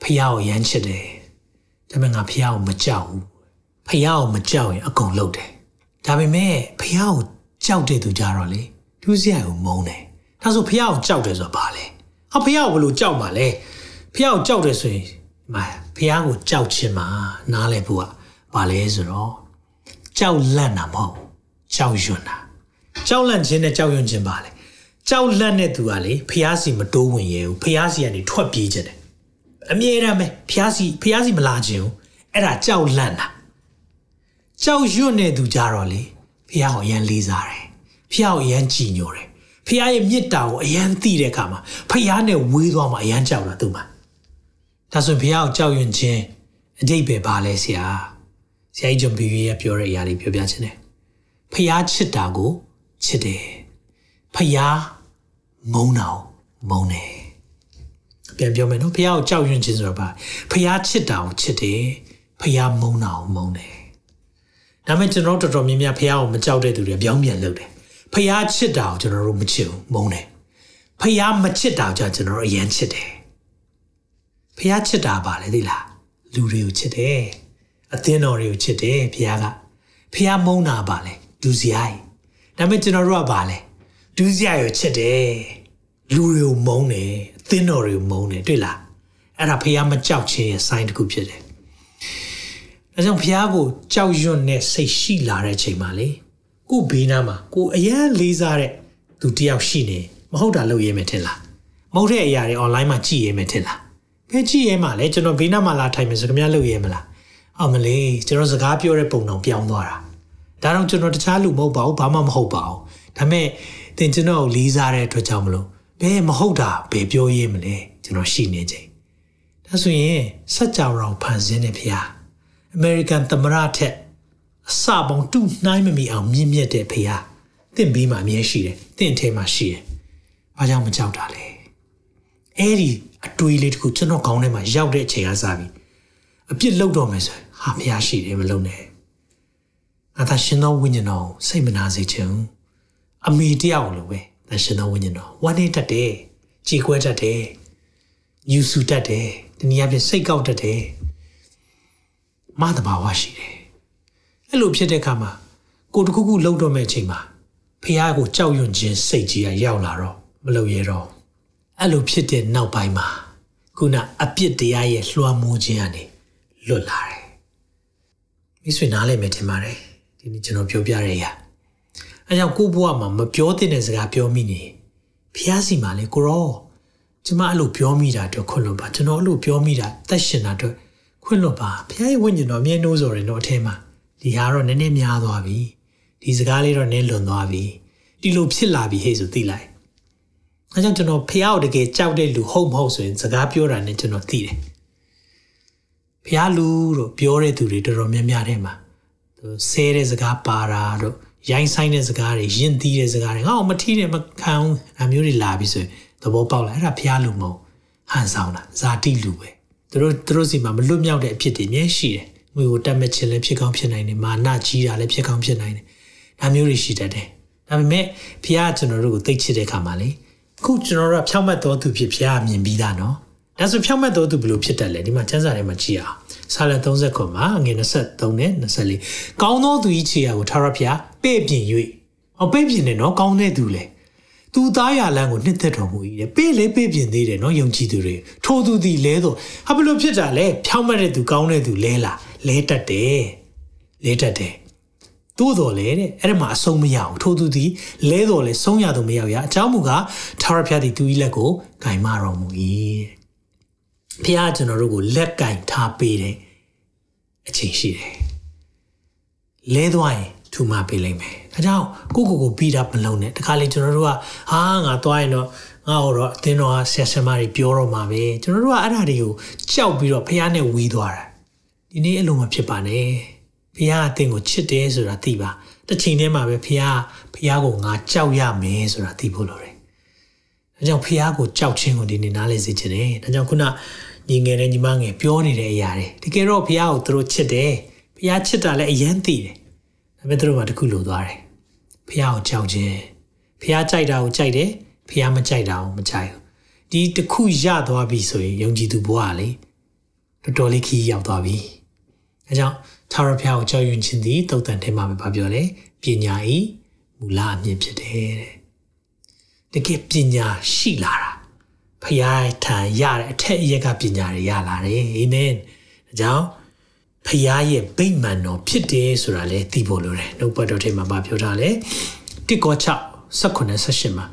ဖះကိုရမ်းချစ်တယ်ဒါပေမဲ့ငါဖះကိုမကြောက်ဘူးဖះကိုမကြောက်ရင်အကုန်လုပ်တယ်ဒါပေမဲ့ဖះကိုကြောက်တဲ့သူကြတော့လေဒုစရိုက်ကိုမုန်းတယ် ဒါဆိုဖះကိုကြောက်တယ်ဆိုတာဘာလဲဟာဖះကိုဘယ်လိုကြောက်မှာလဲဖះကိုကြောက်တယ်ဆိုရင်မဖះကိုကြောက်ခြင်းမှာနားလဲဖို့ကဘာလဲဆိုတော့ကြောက်လန့်တာမဟုတ်ကြောက်ရွံ့တာကြောက်လန့်ခြင်းနဲ့ကြောက်ရွံ့ခြင်းပါလေကြောက်လန့်တဲ့သူကလေဖះစီမတိုးဝင်ရဲဘူးဖះစီကနေထွက်ပြေးခြင်းတယ်အမြဲတမ်းပဲဖះစီဖះစီမလာခြင်းဘူးအဲ့ဒါကြောက်လန့်တာကြောက်ရွံ့တဲ့သူကြတော့လေဖះကိုအရန်လေးစားတယ်ဖះကိုအရန်ကြည်ညိုတယ် ဖះရဲ့မေတ္တာကိုအရန်သိတဲ့အခါမှာဖះနဲ့ဝေးသွားမှအရန်ကြောက်တာသူ့မှာဒါဆိုဖះကိုကြောက်ရွံ့ခြင်းအတိတ်ပဲပါလဲဆရာဆရာကြီးဂျွန်ဘီဘီရဲ့ပြောတဲ့အရာတွေပြောပြခြင်းတယ်ဖះချစ်တာကိုချစ်တယ်ဖះမုန်းတာကိုမုန်းတယ်ပြန်ပြောမယ်နော်ဖះကိုကြောက်ရွံ့ခြင်းဆိုတော့ပါဖះချစ်တာကိုချစ်တယ်ဖះမုန်းတာကိုမုန်းတယ်ဒါပေမဲ့ကျွန်တော်တော်တော်များများဖះကိုမကြောက်တဲ့သူတွေပြောင်းပြန်လုပ်တယ် ဖះချစ်တာကိုကျွန်တော်တို့မချစ်ဘူးမုန်းတယ်ဖះမချစ်တာကိုကျွန်တော်တို့အရန်ချစ်တယ်ဖះချစ်တာပါလေသိလားလူတွေကိုချစ်တယ်အသင်းတော်တွေကိုချစ်တယ်ဖះကဖះမုန်းတာပါလေဒူစရိုက်ဒါပေမဲ့ကျွန်တော်တို့ကပါလေဒူးစရိုက်ကိုချစ်တယ်လူတွေကိုမုန်းတယ်အသင်းတော်တွေကိုမုန်းတယ်တွေ့လားအဲ့ဒါဖះမကြောက်ခြင်းရဲ့ sign တစ်ခုဖြစ်တယ်ဒါကြောင့်ဖះကိုကြောက်ရွံ့တဲ့စိတ်ရှိလာတဲ့ချိန်မှာလေ ကိုဘေးနားမှာကိုအရန်လေးစားတဲ့သူတယောက်ရှိနေမဟုတ်တာလုပ်ရဲမယ်ထင်လားမဟုတ်တဲ့အရာတွေ online မှာကြည့်ရဲမယ်ထင်လားဘယ်ကြည့်ရဲမှာလဲကျွန်တော်ဘေးနားမှာလာထိုင်မယ်ဆိုကြများလုပ်ရဲမလားအော်မလေးကျွန်တော်စကားပြောတဲ့ပုံတော်ပြောင်းသွားတာဒါတော့ကျွန်တော်တခြားလူမဟုတ်ပါဘူးဘာမှမဟုတ်ပါဘူးဒါပေမဲ့သင်ကျွန်တော်ကိုလေးစားတဲ့အတွက်ကြောင့်မလို့ဘယ်မဟုတ်တာဘယ်ပြောရဲမလဲကျွန်တော်ရှိနေချိန်ဒါဆိုရင်စัจ java ကိုဖန်ဆင်းတဲ့ဖရားအမေရိကန်သမ္မတထက် အစပေါင်းတူနှိုင်းမမီအောင်မြင့်မြတ်တဲ့ဖရားတင့်ဘေးမှာအမြဲရှိတယ်တင့်ထဲမှာရှိတယ်ဘာကြောင့်မကြောက်တာလဲအဲ့ဒီအတွေးလေးတခုကျွန်တော်ခေါင်းထဲမှာရောက်တဲ့အချိန်ကစပြီအပြစ်လောက်တော့မယ်ဆိုဟာဖရားရှိတယ်မလုံနဲ့ငါသာရှင်သောဝိညာဉ်တော်စိတ်မနာစေချင်အမေတယောက်လိုပဲသာရှင်သောဝိညာဉ်တော်ဝမ်းနေတတ်တယ်ကြည်ခွဲတတ်တယ်ညူဆူတတ်တယ်တနည်းအားဖြင့်စိတ်ကောက်တတ်တယ်မသဘာဝရှိတယ် အဲ့လိုဖြစ်တဲ့အခါမှာကိုတခုခုလှုပ်တော့မဲ့အချိန်မှာဖះကိုကြောက်ရွံ့ခြင်းစိတ်ကြီးကရောက်လာတော့မလုပ်ရတော့အဲ့လိုဖြစ်တဲ့နောက်ပိုင်းမှာခုနအပြစ်တရားရဲ့လွှမ်းမိုးခြင်းကနေလွတ်လာတယ်မိတ်ဆွေနားလည်မယ်ထင်ပါတယ်ဒီနေ့ကျွန်တော်ပြောပြရတဲ့အရာအဲကြောင့်ကိုဘွားမှာမပြောသင့်တဲ့စကားပြောမိနေဖះစီမှာလေကိုရောကျမအဲ့လိုပြောမိတာတော့ခွင့်လွတ်ပါကျွန်တော်အဲ့လိုပြောမိတာတက်ရှင်တာတော့ခွင့်လွတ်ပါဖះရဲ့ဝိညာဉ်တော်အမြဲနှိုးစော်တယ်တော့အထဲမှာ ဒီဟာတော့နည်းနည်းများသွားပြီဒီစကားလေးတော့နည်းလွန်သွားပြီဒီလိုဖြစ်လာပြီဟဲ့ဆိုသိလိုက်အဲကြောင့်ကျွန်တော်ဖះကိုတကယ်ကြောက်တဲ့လူဟုတ်မဟုတ်ဆိုရင်စကားပြောတာနဲ့ကျွန်တော်သိတယ်ဖះလူလို့ပြောတဲ့သူတွေတော်တော်များများထဲမှာသူဆဲတဲ့စကားပါတာတို့ရိုင်းဆိုင်တဲ့စကားတွေယဉ်သီးတဲ့စကားတွေငါ့ကိုမထီးတယ်မခံဘူးအမျိုးတွေလာပြီဆိုရင်သဘောပေါက်လာအဲ့ဒါဖះလူမဟုတ်ဟန်ဆောင်တာဇာတိလူပဲသူတို့သူတို့စီမှာမလွတ်မြောက်တဲ့အဖြစ်တွေအများရှိတယ် ငွေကိုတတ်မဲ့ခြင်းလည်းဖြစ်ကောင်းဖြစ်နိုင်တယ်မာနကြီးတာလည်းဖြစ်ကောင်းဖြစ်နိုင်တယ်ဒါမျိုးတွေရှိတတ်တယ်ဒါပေမဲ့ဖះကျွန်တော်တို့ကိုသိချစ်တဲ့ခါမှာလေခုကျွန်တော်တို့ကဖြောင့်မတ်တော်သူဖြစ်ဖះမြင်ပြီးသားနော်ဒါဆိုဖြောင့်မတ်တော်သူဘယ်လိုဖြစ်တတ်လဲဒီမှာကျမ်းစာထဲမှာကြည့်အောင်ဆာလ30ခုမှာငွေ23နဲ့24ကောင်းသောသူကြီးခြေရာကိုထာဝရဘုရားပဲ့ပြင်၍ဟောပဲ့ပြင်တယ်နော်ကောင်းတဲ့သူလေ သူသားရလန်းကိုနှစ်သက်တော်မူ၏တဲ့ပေးလေပေးပြင်သေးတယ်နော်ယုံကြည်သူတွေထိုသူသည်လဲတော့ဟာဘလို့ဖြစ်တာလဲဖြောင်းမတ်တဲ့သူကောင်းတဲ့သူလဲလာလဲတတ်တယ်လဲတတ်တယ်သို့တော်လဲတဲ့အဲ့ဒါမှအဆုံးမရဘူးထိုသူသည်လဲတော်လဲဆုံးရတော့မရောက်ရအเจ้าမူကထာဝရဘုရားသည်သူ၏လက်ကိုဂိုင်မတော်မူ၏ဘုရားကျွန်တော်တို့ကိုလက်ကင်ထားပေးတဲ့အချိန်ရှိတယ်လဲသွားရင် ထူမပေးလိုက်မယ်။ဒါကြောင့်ကိုကိုကိုပြီးတာမလုံးနဲ့တခါလေကျွန်တော်တို့ကဟာငါသွားရင်တော့ငါ့ဟိုတော့အတင်းတော်ကဆက်ဆံမတွေပြောတော့မှာပဲကျွန်တော်တို့ကအဲ့ဒါတွေကိုကြောက်ပြီးတော့ဖះနဲ့ဝေးသွားတာဒီနေ့အဲ့လိုမဖြစ်ပါနဲ့ဖះအတင်းကိုချစ်တယ်ဆိုတာသိပါတစ်ချိန်တည်းမှာပဲဖះဖះကိုငါကြောက်ရမယ်ဆိုတာသိဖို့လိုတယ်ဒါကြောင့်ဖះကိုကြောက်ခြင်းကိုဒီနေ့နားလည်စေချင်တယ်ဒါကြောင့်ခုနညီငယ်နဲ့ညီမငယ်ပြောနေတဲ့အရာတွေတကယ်တော့ဖះကိုသူတို့ချစ်တယ်ဖះချစ်တာလည်းအရင်သိတယ်ဒါ ပေမဲ့သူတို့ကတခုလိုသွားတယ်ဖះကိုကြောက်ခြင်းဖះကြိုက်တာကိုကြိုက်တယ်ဖះမကြိုက်တာကိုမကြိုက်ဘူးဒီတခုရသွားပြီဆိုရင်ယုံကြည်သူဘဝလေတော်တော်လေးခီးရောက်သွားပြီအဲကြောင့်ထာဝရဘုရားကိုကြောက်ရွံ့ခြင်းသည်တုတ်တန်ထဲမှာပဲပြောလဲပညာဤမူလအမြင့်ဖြစ်တယ်တဲ့တကယ်ပညာရှိလာတာဖျားထံရတဲ့အထက်အရက်ကပညာတွေရလာတယ်အာမင်ဒါကြောင့် ဖျားရဲ့ဗိမာန်တော်ဖြစ်တယ်ဆိုတာလေသိဖို့လိုတယ်နှုတ်ပတ်တော်ထဲမှာပြောထားတယ်တစ်ကော6 18 18မှာ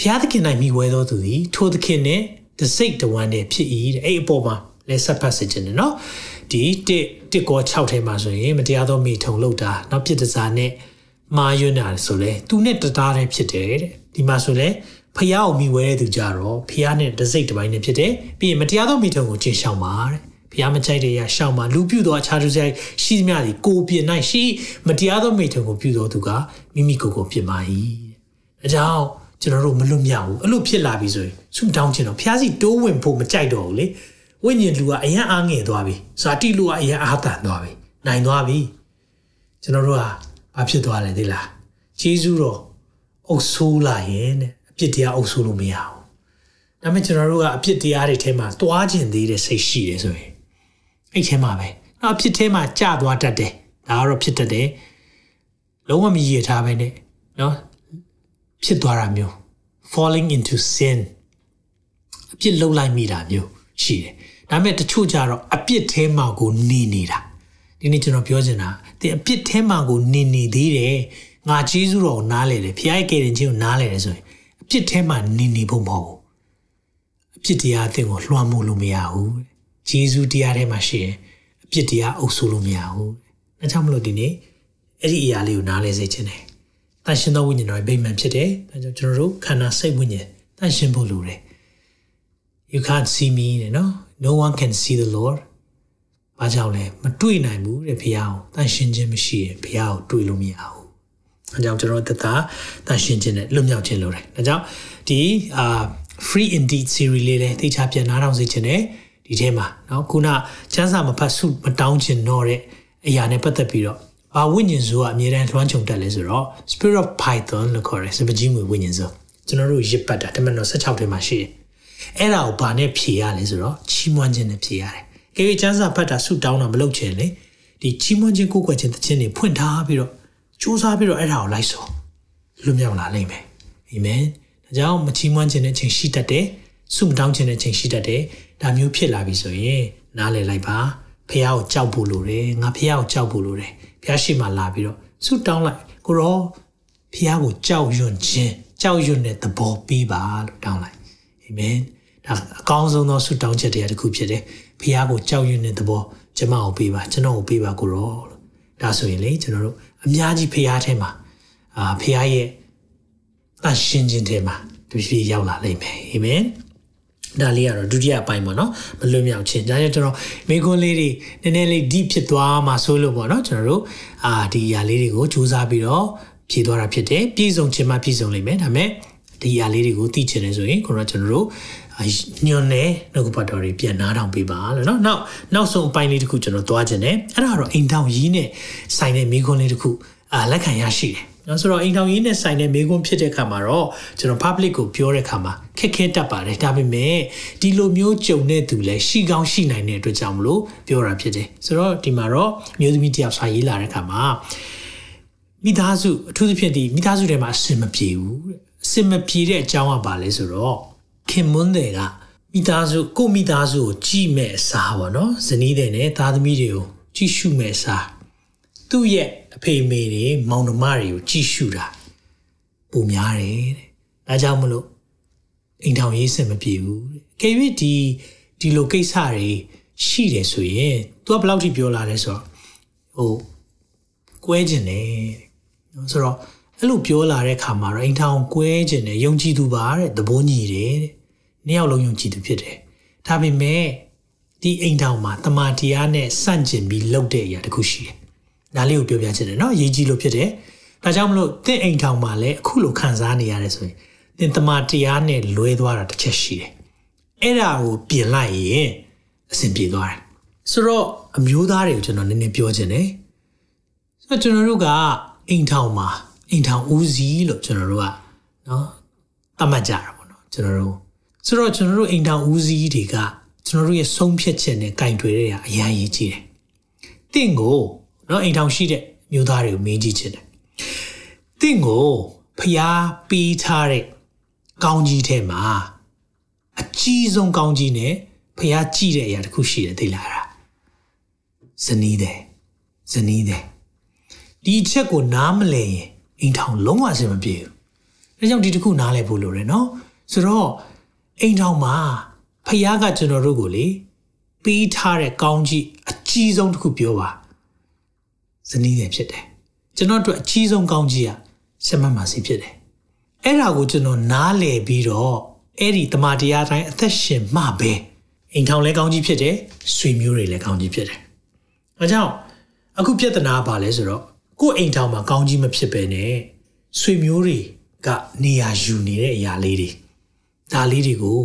ဖျားသခင်၌မိဝဲသောသူသည်ထိုသခင်နှင့်တစိတ်တဝမ်းနဲ့ဖြစ်၏တဲ့အဲ့အပေါ်မှာလဲဆက်ဖတ်စေခြင်းနဲ့နော်ဒီတစ်တစ်ကော6ထဲမှာဆိုရင်မတရားသောမိထုံလောက်တာနောက်ပြစ်ဒဇာနဲ့မာယွန်းတာဆိုလဲသူနဲ့တသားတည်းဖြစ်တယ်တဲ့ဒီမှာဆိုလဲဖះကိုမိဝဲတဲ့သူကြတော့ဖះနဲ့တစိတ်တစ်ပိုင်းနဲ့ဖြစ်တယ်ပြီးရင်မတရားသောမိထုံကိုကျင့်ရှောင်ပါတဲ့ ဖះမကြိုက်တဲ့ရရှောင်ပါလူပြုသောအခြားသူဆိုင်ရှိသမျှဒီကိုပြင်းနိုင်ရှိမတရားသောမိထုံကိုပြုသောသူကမိမိကိုယ်ကိုပြစ်ပါ၏တဲ့ဒါကြောင့်ကျွန်တော်တို့မလွတ်မြောက်ဘူးအဲ့လိုဖြစ်လာပြီဆိုရင်ဆုတောင်းခြင်းတော့ဖះစီတိုးဝင်ဖို့မကြိုက်တော့ဘူးလေဝိညာဉ်လူကအရင်အားငယ်သွားပြီဇာတိလူကအရင်အားတန်သွားပြီနိုင်သွားပြီကျွန်တော်တို့ကဘာဖြစ်သွားလဲသိလားဂျေဇုတော်အုပ်ဆိုးလာရင်တဲ့အပြစ်တရားအုပ်ဆိုးလို့မရဘူးဒါပေမဲ့ကျွန်တော်တို့ကအပြစ်တရားတွေထဲမှာတွားကျင်သေးတဲ့စိတ်ရှိတယ်ဆိုရင် အဲ့ထဲမှာပဲနောက်အပြစ်ထဲမှာကြာသွားတတ်တယ်ဒါကတော့ဖြစ်တတ်တယ်လုံးဝမရည်ထားပဲနဲ့နော်ဖြစ်သွားတာမျိုး falling into sin အပြစ်လုံးလိုက်မိတာမျိုးရှိတယ်ဒါပေမဲ့တချို့ကြတော့အပြစ်ထဲမှာကိုနေနေတာဒီနေ့ကျွန်တော်ပြောချင်တာတင်အပြစ်ထဲမှာကိုနေနေသေးတယ်ငါဂျေဇုတော်ကိုနားလဲတယ်ဖခင်ရဲ့ကယ်တင်ခြင်းကိုနားလဲတယ်ဆိုရင်အပြစ်ထဲမှာနေနေဖို့မဟုတ်ဘူးအပြစ်တရားအသင်ကိုလွှမ်းမိုးလို့မရဘူး ဂျေဇုတရားထဲမှာရှိရင်အပြစ်တရားအုပ်ဆိုးလို့မရဘူးအဲကြောင့်မလို့ဒီနေ့အဲ့ဒီအရာလေးကိုနားလဲစေချင်တယ်တန်ရှင်သောဝိညာဉ်တော်ရဲ့ဗိမာန်ဖြစ်တယ်ဒါကြောင့်ကျွန်တော်တို့ခန္ဓာစိတ်ဝိညာဉ်တန်ရှင်ဖို့လိုတယ် you can't see me တဲ့နော် no one can see the lord ဘာကြောင့်လဲမတွေ့နိုင်ဘူးတဲ့ဘုရားကိုတန်ရှင်ခြင်းမရှိရင်ဘုရားကိုတွေ့လို့မရဘူးအဲကြောင့်ကျွန်တော်တသက်တန်ရှင်ခြင်းနဲ့လွတ်မြောက်ခြင်းလိုတယ်ဒါကြောင့်ဒီအာ free indeed series လေးလည်းသိချပြန်နားထောင်စေခြင်းနဲ့ ဒီထဲမှာเนาะခုနချမ်းစာမဖတ်စုမတောင်းခြင်းတော့တဲ့အရာနဲ့ပတ်သက်ပြီးတော့ဘာဝိညာဉ်စုကအမြဲတမ်းလွှမ်းခြုံတက်လဲဆိုတော့ spirit of python လို့ခေါ်တယ်စပကြီးငွေဝိညာဉ်စုကျွန်တော်တို့ရစ်ပတ်တာတမန်တော်16ထဲမှာရှိတယ်အဲ့ဒါကိုဘာနဲ့ဖြေရလဲဆိုတော့ချီးမွမ်းခြင်းနဲ့ဖြေရတယ်။ကေကေချမ်းစာဖတ်တာဆုတောင်းတာမလုပ်ချင်လေဒီချီးမွမ်းခြင်းကိုယ်ကွယ်ခြင်းတခြင်းတွေဖွင့်ထားပြီးတော့စူးစမ်းပြီးတော့အဲ့ဒါကိုလိုက်စောလွတ်မြောက်လာနိုင်မယ်။အာမင်။ဒါကြောင့်မချီးမွမ်းခြင်းနဲ့ချိန်ရှိတတ်တယ်။ဆုမတောင်းခြင်းနဲ့ချိန်ရှိတတ်တယ်။ ဒါမျိုးဖြစ်လာပြီဆိုရင်နားလည်လိုက်ပါ။ဖះကိုကြောက်ဖို့လိုတယ်။ငါဖះကိုကြောက်ဖို့လိုတယ်။ဖះရှိမှလာပြီးတော့ဆုတောင်းလိုက်ကိုရောဖះကိုကြောက်ရွံ့ခြင်းကြောက်ရွံ့တဲ့သဘောပေးပါလို့တောင်းလိုက်။အာမင်။ဒါအကောင်းဆုံးသောဆုတောင်းချက်တရားတစ်ခုဖြစ်တယ်ဖះကိုကြောက်ရွံ့တဲ့သဘောကျွန်မကိုပေးပါကျွန်တော်ကိုပေးပါကိုရောလို့ဒါဆိုရင်လေကျွန်တော်တို့အများကြီးဖះထဲမှာအာဖះရဲ့တန်ရှင်းခြင်းထဲမှာတဖြည်းရောက်လာလိမ့်မယ်အာမင် ဒါလေးကတော့ဒုတိယအပိုင်းပေါ့နော်မလွတ်မြောက်ခြင်းဒါကြောင့်ကျွန်တော်မိကွန်းလေးတွေနည်းနည်းလေး deep ဖြစ်သွားမှဆိုလို့ပေါ့နော်ကျွန်တော်တို့အာဒီအရာလေးတွေကိုစူးစမ်းပြီးတော့ဖြည့်သွားတာဖြစ်တယ်ပြည့်စုံခြင်းမှပြည့်စုံလိမ့်မယ်ဒါပေမဲ့ဒီအရာလေးတွေကိုသိချင်တယ်ဆိုရင်ကိုတော့ကျွန်တော်တို့ညွန်နေနှုတ်ကပတ်တော်တွေပြန်နားထောင်ပေးပါလို့เนาะနောက်နောက်ဆုံးအပိုင်းလေးတစ်ခုကျွန်တော်သွားခြင်းတယ်အဲ့ဒါကတော့အိမ်တောင်ကြီးနဲ့ဆိုင်တဲ့မိခွန်းလေးတစ်ခုအာလက်ခံရရှိတယ် နော်ဆိုတော့အိမ်ထောင်ကြီးနဲ့ဆိုင်တဲ့မိကွန်းဖြစ်တဲ့ခါမှာတော့ကျွန်တော် public ကိုပြောတဲ့ခါမှာခက်ခဲတတ်ပါတယ်ဒါပေမဲ့ဒီလိုမျိုးကြုံတဲ့သူလည်းရှိကောင်းရှိနိုင်တဲ့အတွက်ကြောင့်မလို့ပြောတာဖြစ်တယ်ဆိုတော့ဒီမှာတော့မျိုးသမီးတယောက်စာရေးလာတဲ့ခါမှာမိသားစုအထူးသဖြင့်ဒီမိသားစုထဲမှာအဆင်မပြေဘူးတဲ့အဆင်မပြေတဲ့အကြောင်းကဘာလဲဆိုတော့ခင်မွန်းတွေကမိသားစုကိုမိသားစုကိုကြည့်မဲ့အစားပေါ့နော်ဇနီးတွေနဲ့သားသမီးတွေကိုကြည့်ရှုမဲ့အစားသူ့ရဲ့ အဖေမေတွေမောင်နှမတွေကိုကြည့်ရှုတာပုံများတယ်တဲ့ဒါကြောင့်မလို့အိမ်ထောင်ရေးစင်မပြေဘူးတဲ့ကေ၍ဒီဒီလိုကိစ္စတွေရှိတယ်ဆိုရင် तू ကဘယ်လောက်ထိပြောလာလဲဆိုတော့ဟိုကွဲကျင်တယ်တဲ့ဆိုတော့အဲ့လိုပြောလာတဲ့ခါမှာတော့အိမ်ထောင်ကွဲကျင်တယ်ယုံကြည်သူပါတဲ့သဘောညီတယ်တဲ့နှစ်ယောက်လုံးယုံကြည်သူဖြစ်တယ်ဒါပေမဲ့ဒီအိမ်ထောင်မှာတမာတရားနဲ့စန့်ကျင်ပြီးလုပ်တဲ့အရာတခုရှိတယ် ဒါလေးကိုပြောပြချင်တယ်နော်ရေးကြည့်လို့ဖြစ်တယ်ဒါကြောင့်မလို့တင့်အိမ်ထောင်မှာလည်းအခုလိုခံစားနေရတယ်ဆိုရင်တင်တမာတရားနဲ့လွဲသွားတာတစ်ချက်ရှိတယ်အဲ့ဒါကိုပြင်လိုက်ရင်အဆင်ပြေသွားတယ်ဆိုတော့အမျိုးသားတွေကိုကျွန်တော်နည်းနည်းပြောချင်တယ်ဆိုတော့ကျွန်တော်တို့ကအိမ်ထောင်မှာအိမ်ထောင်ဦးစီးလို့ကျွန်တော်တို့ကနော်သတ်မှတ်ကြတာပေါ့နော်ကျွန်တော်တို့ဆိုတော့ကျွန်တော်တို့အိမ်ထောင်ဦးစီးတွေကကျွန်တော်တို့ရဲ့ဆုံးဖြတ်ချက်နဲ့ကင်တွယ်တဲ့အရာအများကြီးကြီးတယ်တင့်ကို နော်အိမ်ထောင်ရှိတဲ့မျိုးသားတွေကိုမေးကြည့်ချင်တယ်တတင့်ကိုဖျားပေးထားတဲ့ကောင်းကြီးထဲမှာအကြီးဆုံးကောင်းကြီးနဲ့ဖျားကြည့်တဲ့အရာတစ်ခုရှိတယ်သိလားလားဇနီးတယ်ဇနီးတယ်ဒီအချက်ကိုနားမလည်ရင်အိမ်ထောင်လုံးဝအဆင်မပြေဘူးဒါကြောင့်ဒီတစ်ခုနားလည်ဖို့လိုတယ်နော်ဆိုတော့အိမ်ထောင်မှာဖျားကကျွန်တော်တို့ကိုလေပေးထားတဲ့ကောင်းကြီးအကြီးဆုံးတစ်ခုပြောပါ ဇနီးတယ်ဖြစ်တယ်ကျွန်တော်တို့အကြီးဆုံးကောင်းကြီးอ่ะရှမတ်မာစီဖြစ်တယ်အဲ့ဒါကိုကျွန်တော်နားလည်ပြီးတော့အဲ့ဒီတမန်တရားတိုင်းအသက်ရှင်မှပဲအိမ်ထောင်လည်းကောင်းကြီးဖြစ်တယ်ဆွေမျိုးတွေလည်းကောင်းကြီးဖြစ်တယ်။အဲကြောင့်အခုပြဿနာပါလဲဆိုတော့ကို့အိမ်ထောင်မှာကောင်းကြီးမဖြစ်ပဲနဲ့ဆွေမျိုးတွေကနေရာယူနေတဲ့အရာလေးတွေဒါလေးတွေကို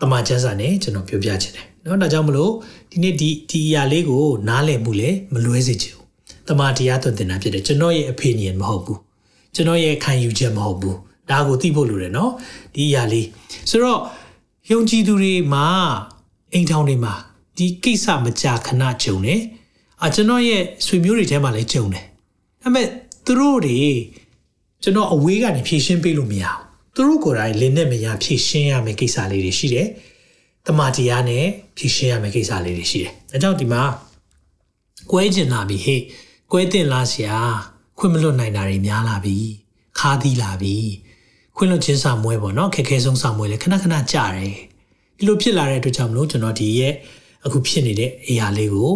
တမန်ကျမ်းစာနဲ့ကျွန်တော်ပြောပြချင်တယ်။နော်ဒါကြောင့်မလို့ဒီနေ့ဒီဒီအရာလေးကိုနားလည်မှုလည်းမလွဲစေချင်ဘူး။ တမန်တရားသွန်သင်တာဖြစ်တယ်ကျွန်တော်ရဲ့ opinion မဟုတ်ဘူး။ကျွန်တော်ရဲ့ခံယူချက်မဟုတ်ဘူး။ဒါကိုသိဖို့လိုတယ်နော်ဒီအရာလေးဆိုတော့ယုံကြည်သူတွေမှာအိမ်ထောင်တွေမှာဒီကိစ္စမကြာခဏကြုံတယ်အာကျွန်တော်ရဲ့ဆွေမျိုးတွေထဲမှာလည်းကြုံတယ်ဒါပေမဲ့သူတို့တွေကျွန်တော်အဝေးကနေဖြည့်ရှင်းပေးလို့မရဘူးသူတို့ကိုယ်တိုင်လင်းနဲ့မရဖြည့်ရှင်းရမယ့်ကိစ္စလေးတွေရှိတယ်တမာတရားနဲ့ဖြည့်ရှင်းရမယ့်ကိစ္စလေးတွေရှိတယ်အဲကြောင့်ဒီမှာကွဲကျင်လာပြီဟေ့ ကွဲတင်လာစရာခွင့်မလွတ်နိုင်တာတွေများလာပြီခါးသီးလာပြီခွင့်လွတ်ခြင်းစာမွဲပေါ့နော်ခက်ခဲဆုံးစာမွဲလေခဏခဏကြာတယ်ဒီလိုဖြစ်လာတဲ့အတွက်ကြောင့်မလို့ကျွန်တော်ဒီရဲ့အခုဖြစ်နေတဲ့အရာလေးကို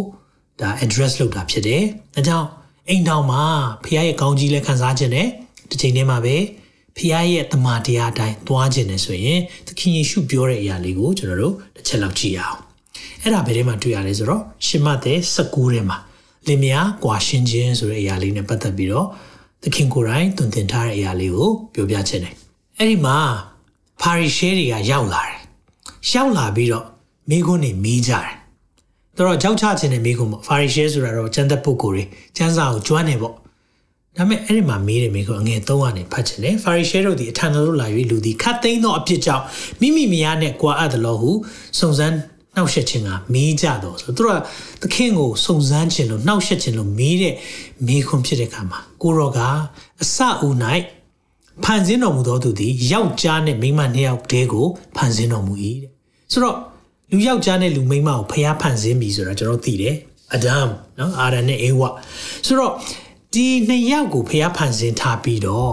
ဒါ address လုပ်တာဖြစ်တယ်။ဒါကြောင့်အိမ်တော်မှာဖခင်ရဲ့ကောင်းကြီးလည်းခံစားခြင်းနဲ့တစ်ချိန်တည်းမှာပဲဖခင်ရဲ့တမန်တရားအတိုင်းသွားခြင်းနဲ့ဆိုရင်သခင်ယေရှုပြောတဲ့အရာလေးကိုကျွန်တော်တို့တစ်ချက်လောက်ကြည့်အောင်။အဲ့ဒါဘယ်ထဲမှာတွေ့ရလဲဆိုတော့ရှင်မသက်19ထဲမှာ လင်မယားကွာရှင်းခြင်းဆိုတဲ့အရာလေးနဲ့ပတ်သက်ပြီးတော့သခင်ကိုယ်တိုင်တွင်တင်ထားတဲ့အရာလေးကိုပြောပြခြင်းတယ်။အဲ့ဒီမှာဖာရီရှဲတွေကရောက်လာတယ်ရောက်လာပြီးတော့မိခွန်းနေမေးကြတယ်။တော်တော့ကြောက်ချခြင်းနဲ့မိခွန်းပေါ့။ဖာရီရှဲဆိုတာတော့ကျမ်းသက်ပုဂ္ဂိုလ်တွေကျမ်းစာကိုကျွမ်းနေပေါ့။ဒါပေမဲ့အဲ့ဒီမှာမေးတယ်မိခွန်းအငယ်၃ကနေဖတ်ခြင်းနဲ့ဖာရီရှဲတို့ဒီအထံတော်သို့လာ၍လူသည်ခတ်သိမ်းသောအပြစ်ကြောင့်မိမိမယားနဲ့ကြွားအပ်သလိုဟုစုံစမ်း နှောက်ယှက်ခြင်းကမေးကြတော့ဆိုတော့သူကသခင်ကိုစုံစမ်းခြင်းလို့နှောက်ယှက်ခြင်းလို့မေးတဲ့မေးခွန်းဖြစ်တဲ့အခါမှာကိုရောကအစအဦး၌ဖန်ဆင်းတော်မူသောသူသည်ယောက်ျားနဲ့မိန်းမနှစ်ယောက်တည်းကိုဖန်ဆင်းတော်မူ၏တဲ့ဆိုတော့လူယောက်ျားနဲ့လူမိန်းမကိုဖျားဖန်ဆင်းပြီဆိုတာကျွန်တော်သိတယ်အဒမ်နော်အာရန်နဲ့အေဝဆိုတော့ဒီနှစ်ယောက်ကိုဖျားဖန်ဆင်းထားပြီးတော့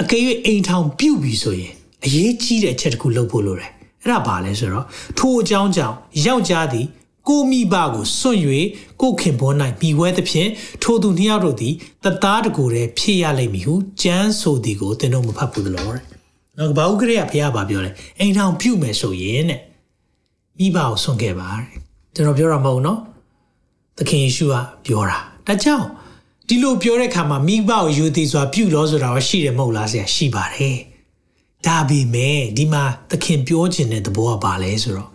အကယ်၍အိမ်ထောင်ပြုတ်ပြီဆိုရင်အရေးကြီးတဲ့အချက်တစ်ခုလုပ်ဖို့လိုတယ် အဲ့ဒါဘာလဲဆိုတော့ထိုအကြောင်းကြောင့်ယောက်ျားသည်ကိုမိဘကိုစွန့်၍ကိုခင်ဘော၌မိဝဲသဖြင့်ထိုသူနှစ်ယောက်တို့သည်တသားတကူတည်းဖြစ်ရလိမ့်မည်ဟုကြမ်းဆိုသည်ကိုသင်တို့မဖတ်ဘူးလို့တဲ့။နော်ဘာဥကရေကဖះပါပြောတယ်။အိမ်ထောင်ပြုတ်မယ်ဆိုရင်တဲ့မိဘကိုစွန့်ခဲ့ပါတဲ့။ကျွန်တော်ပြောတာမဟုတ်နော်။သခင်ယေရှုကပြောတာ။ဒါကြောင့်ဒီလိုပြောတဲ့ခါမှာမိဘကိုယူသည်စွာပြုတ်လို့ဆိုတာရောရှိတယ်မဟုတ်လားဆရာရှိပါတယ်။ ဒါပေမဲ့ဒီမှာသခင်ပြောခြင်းတဲ့သဘောကဘာလဲဆိုတော့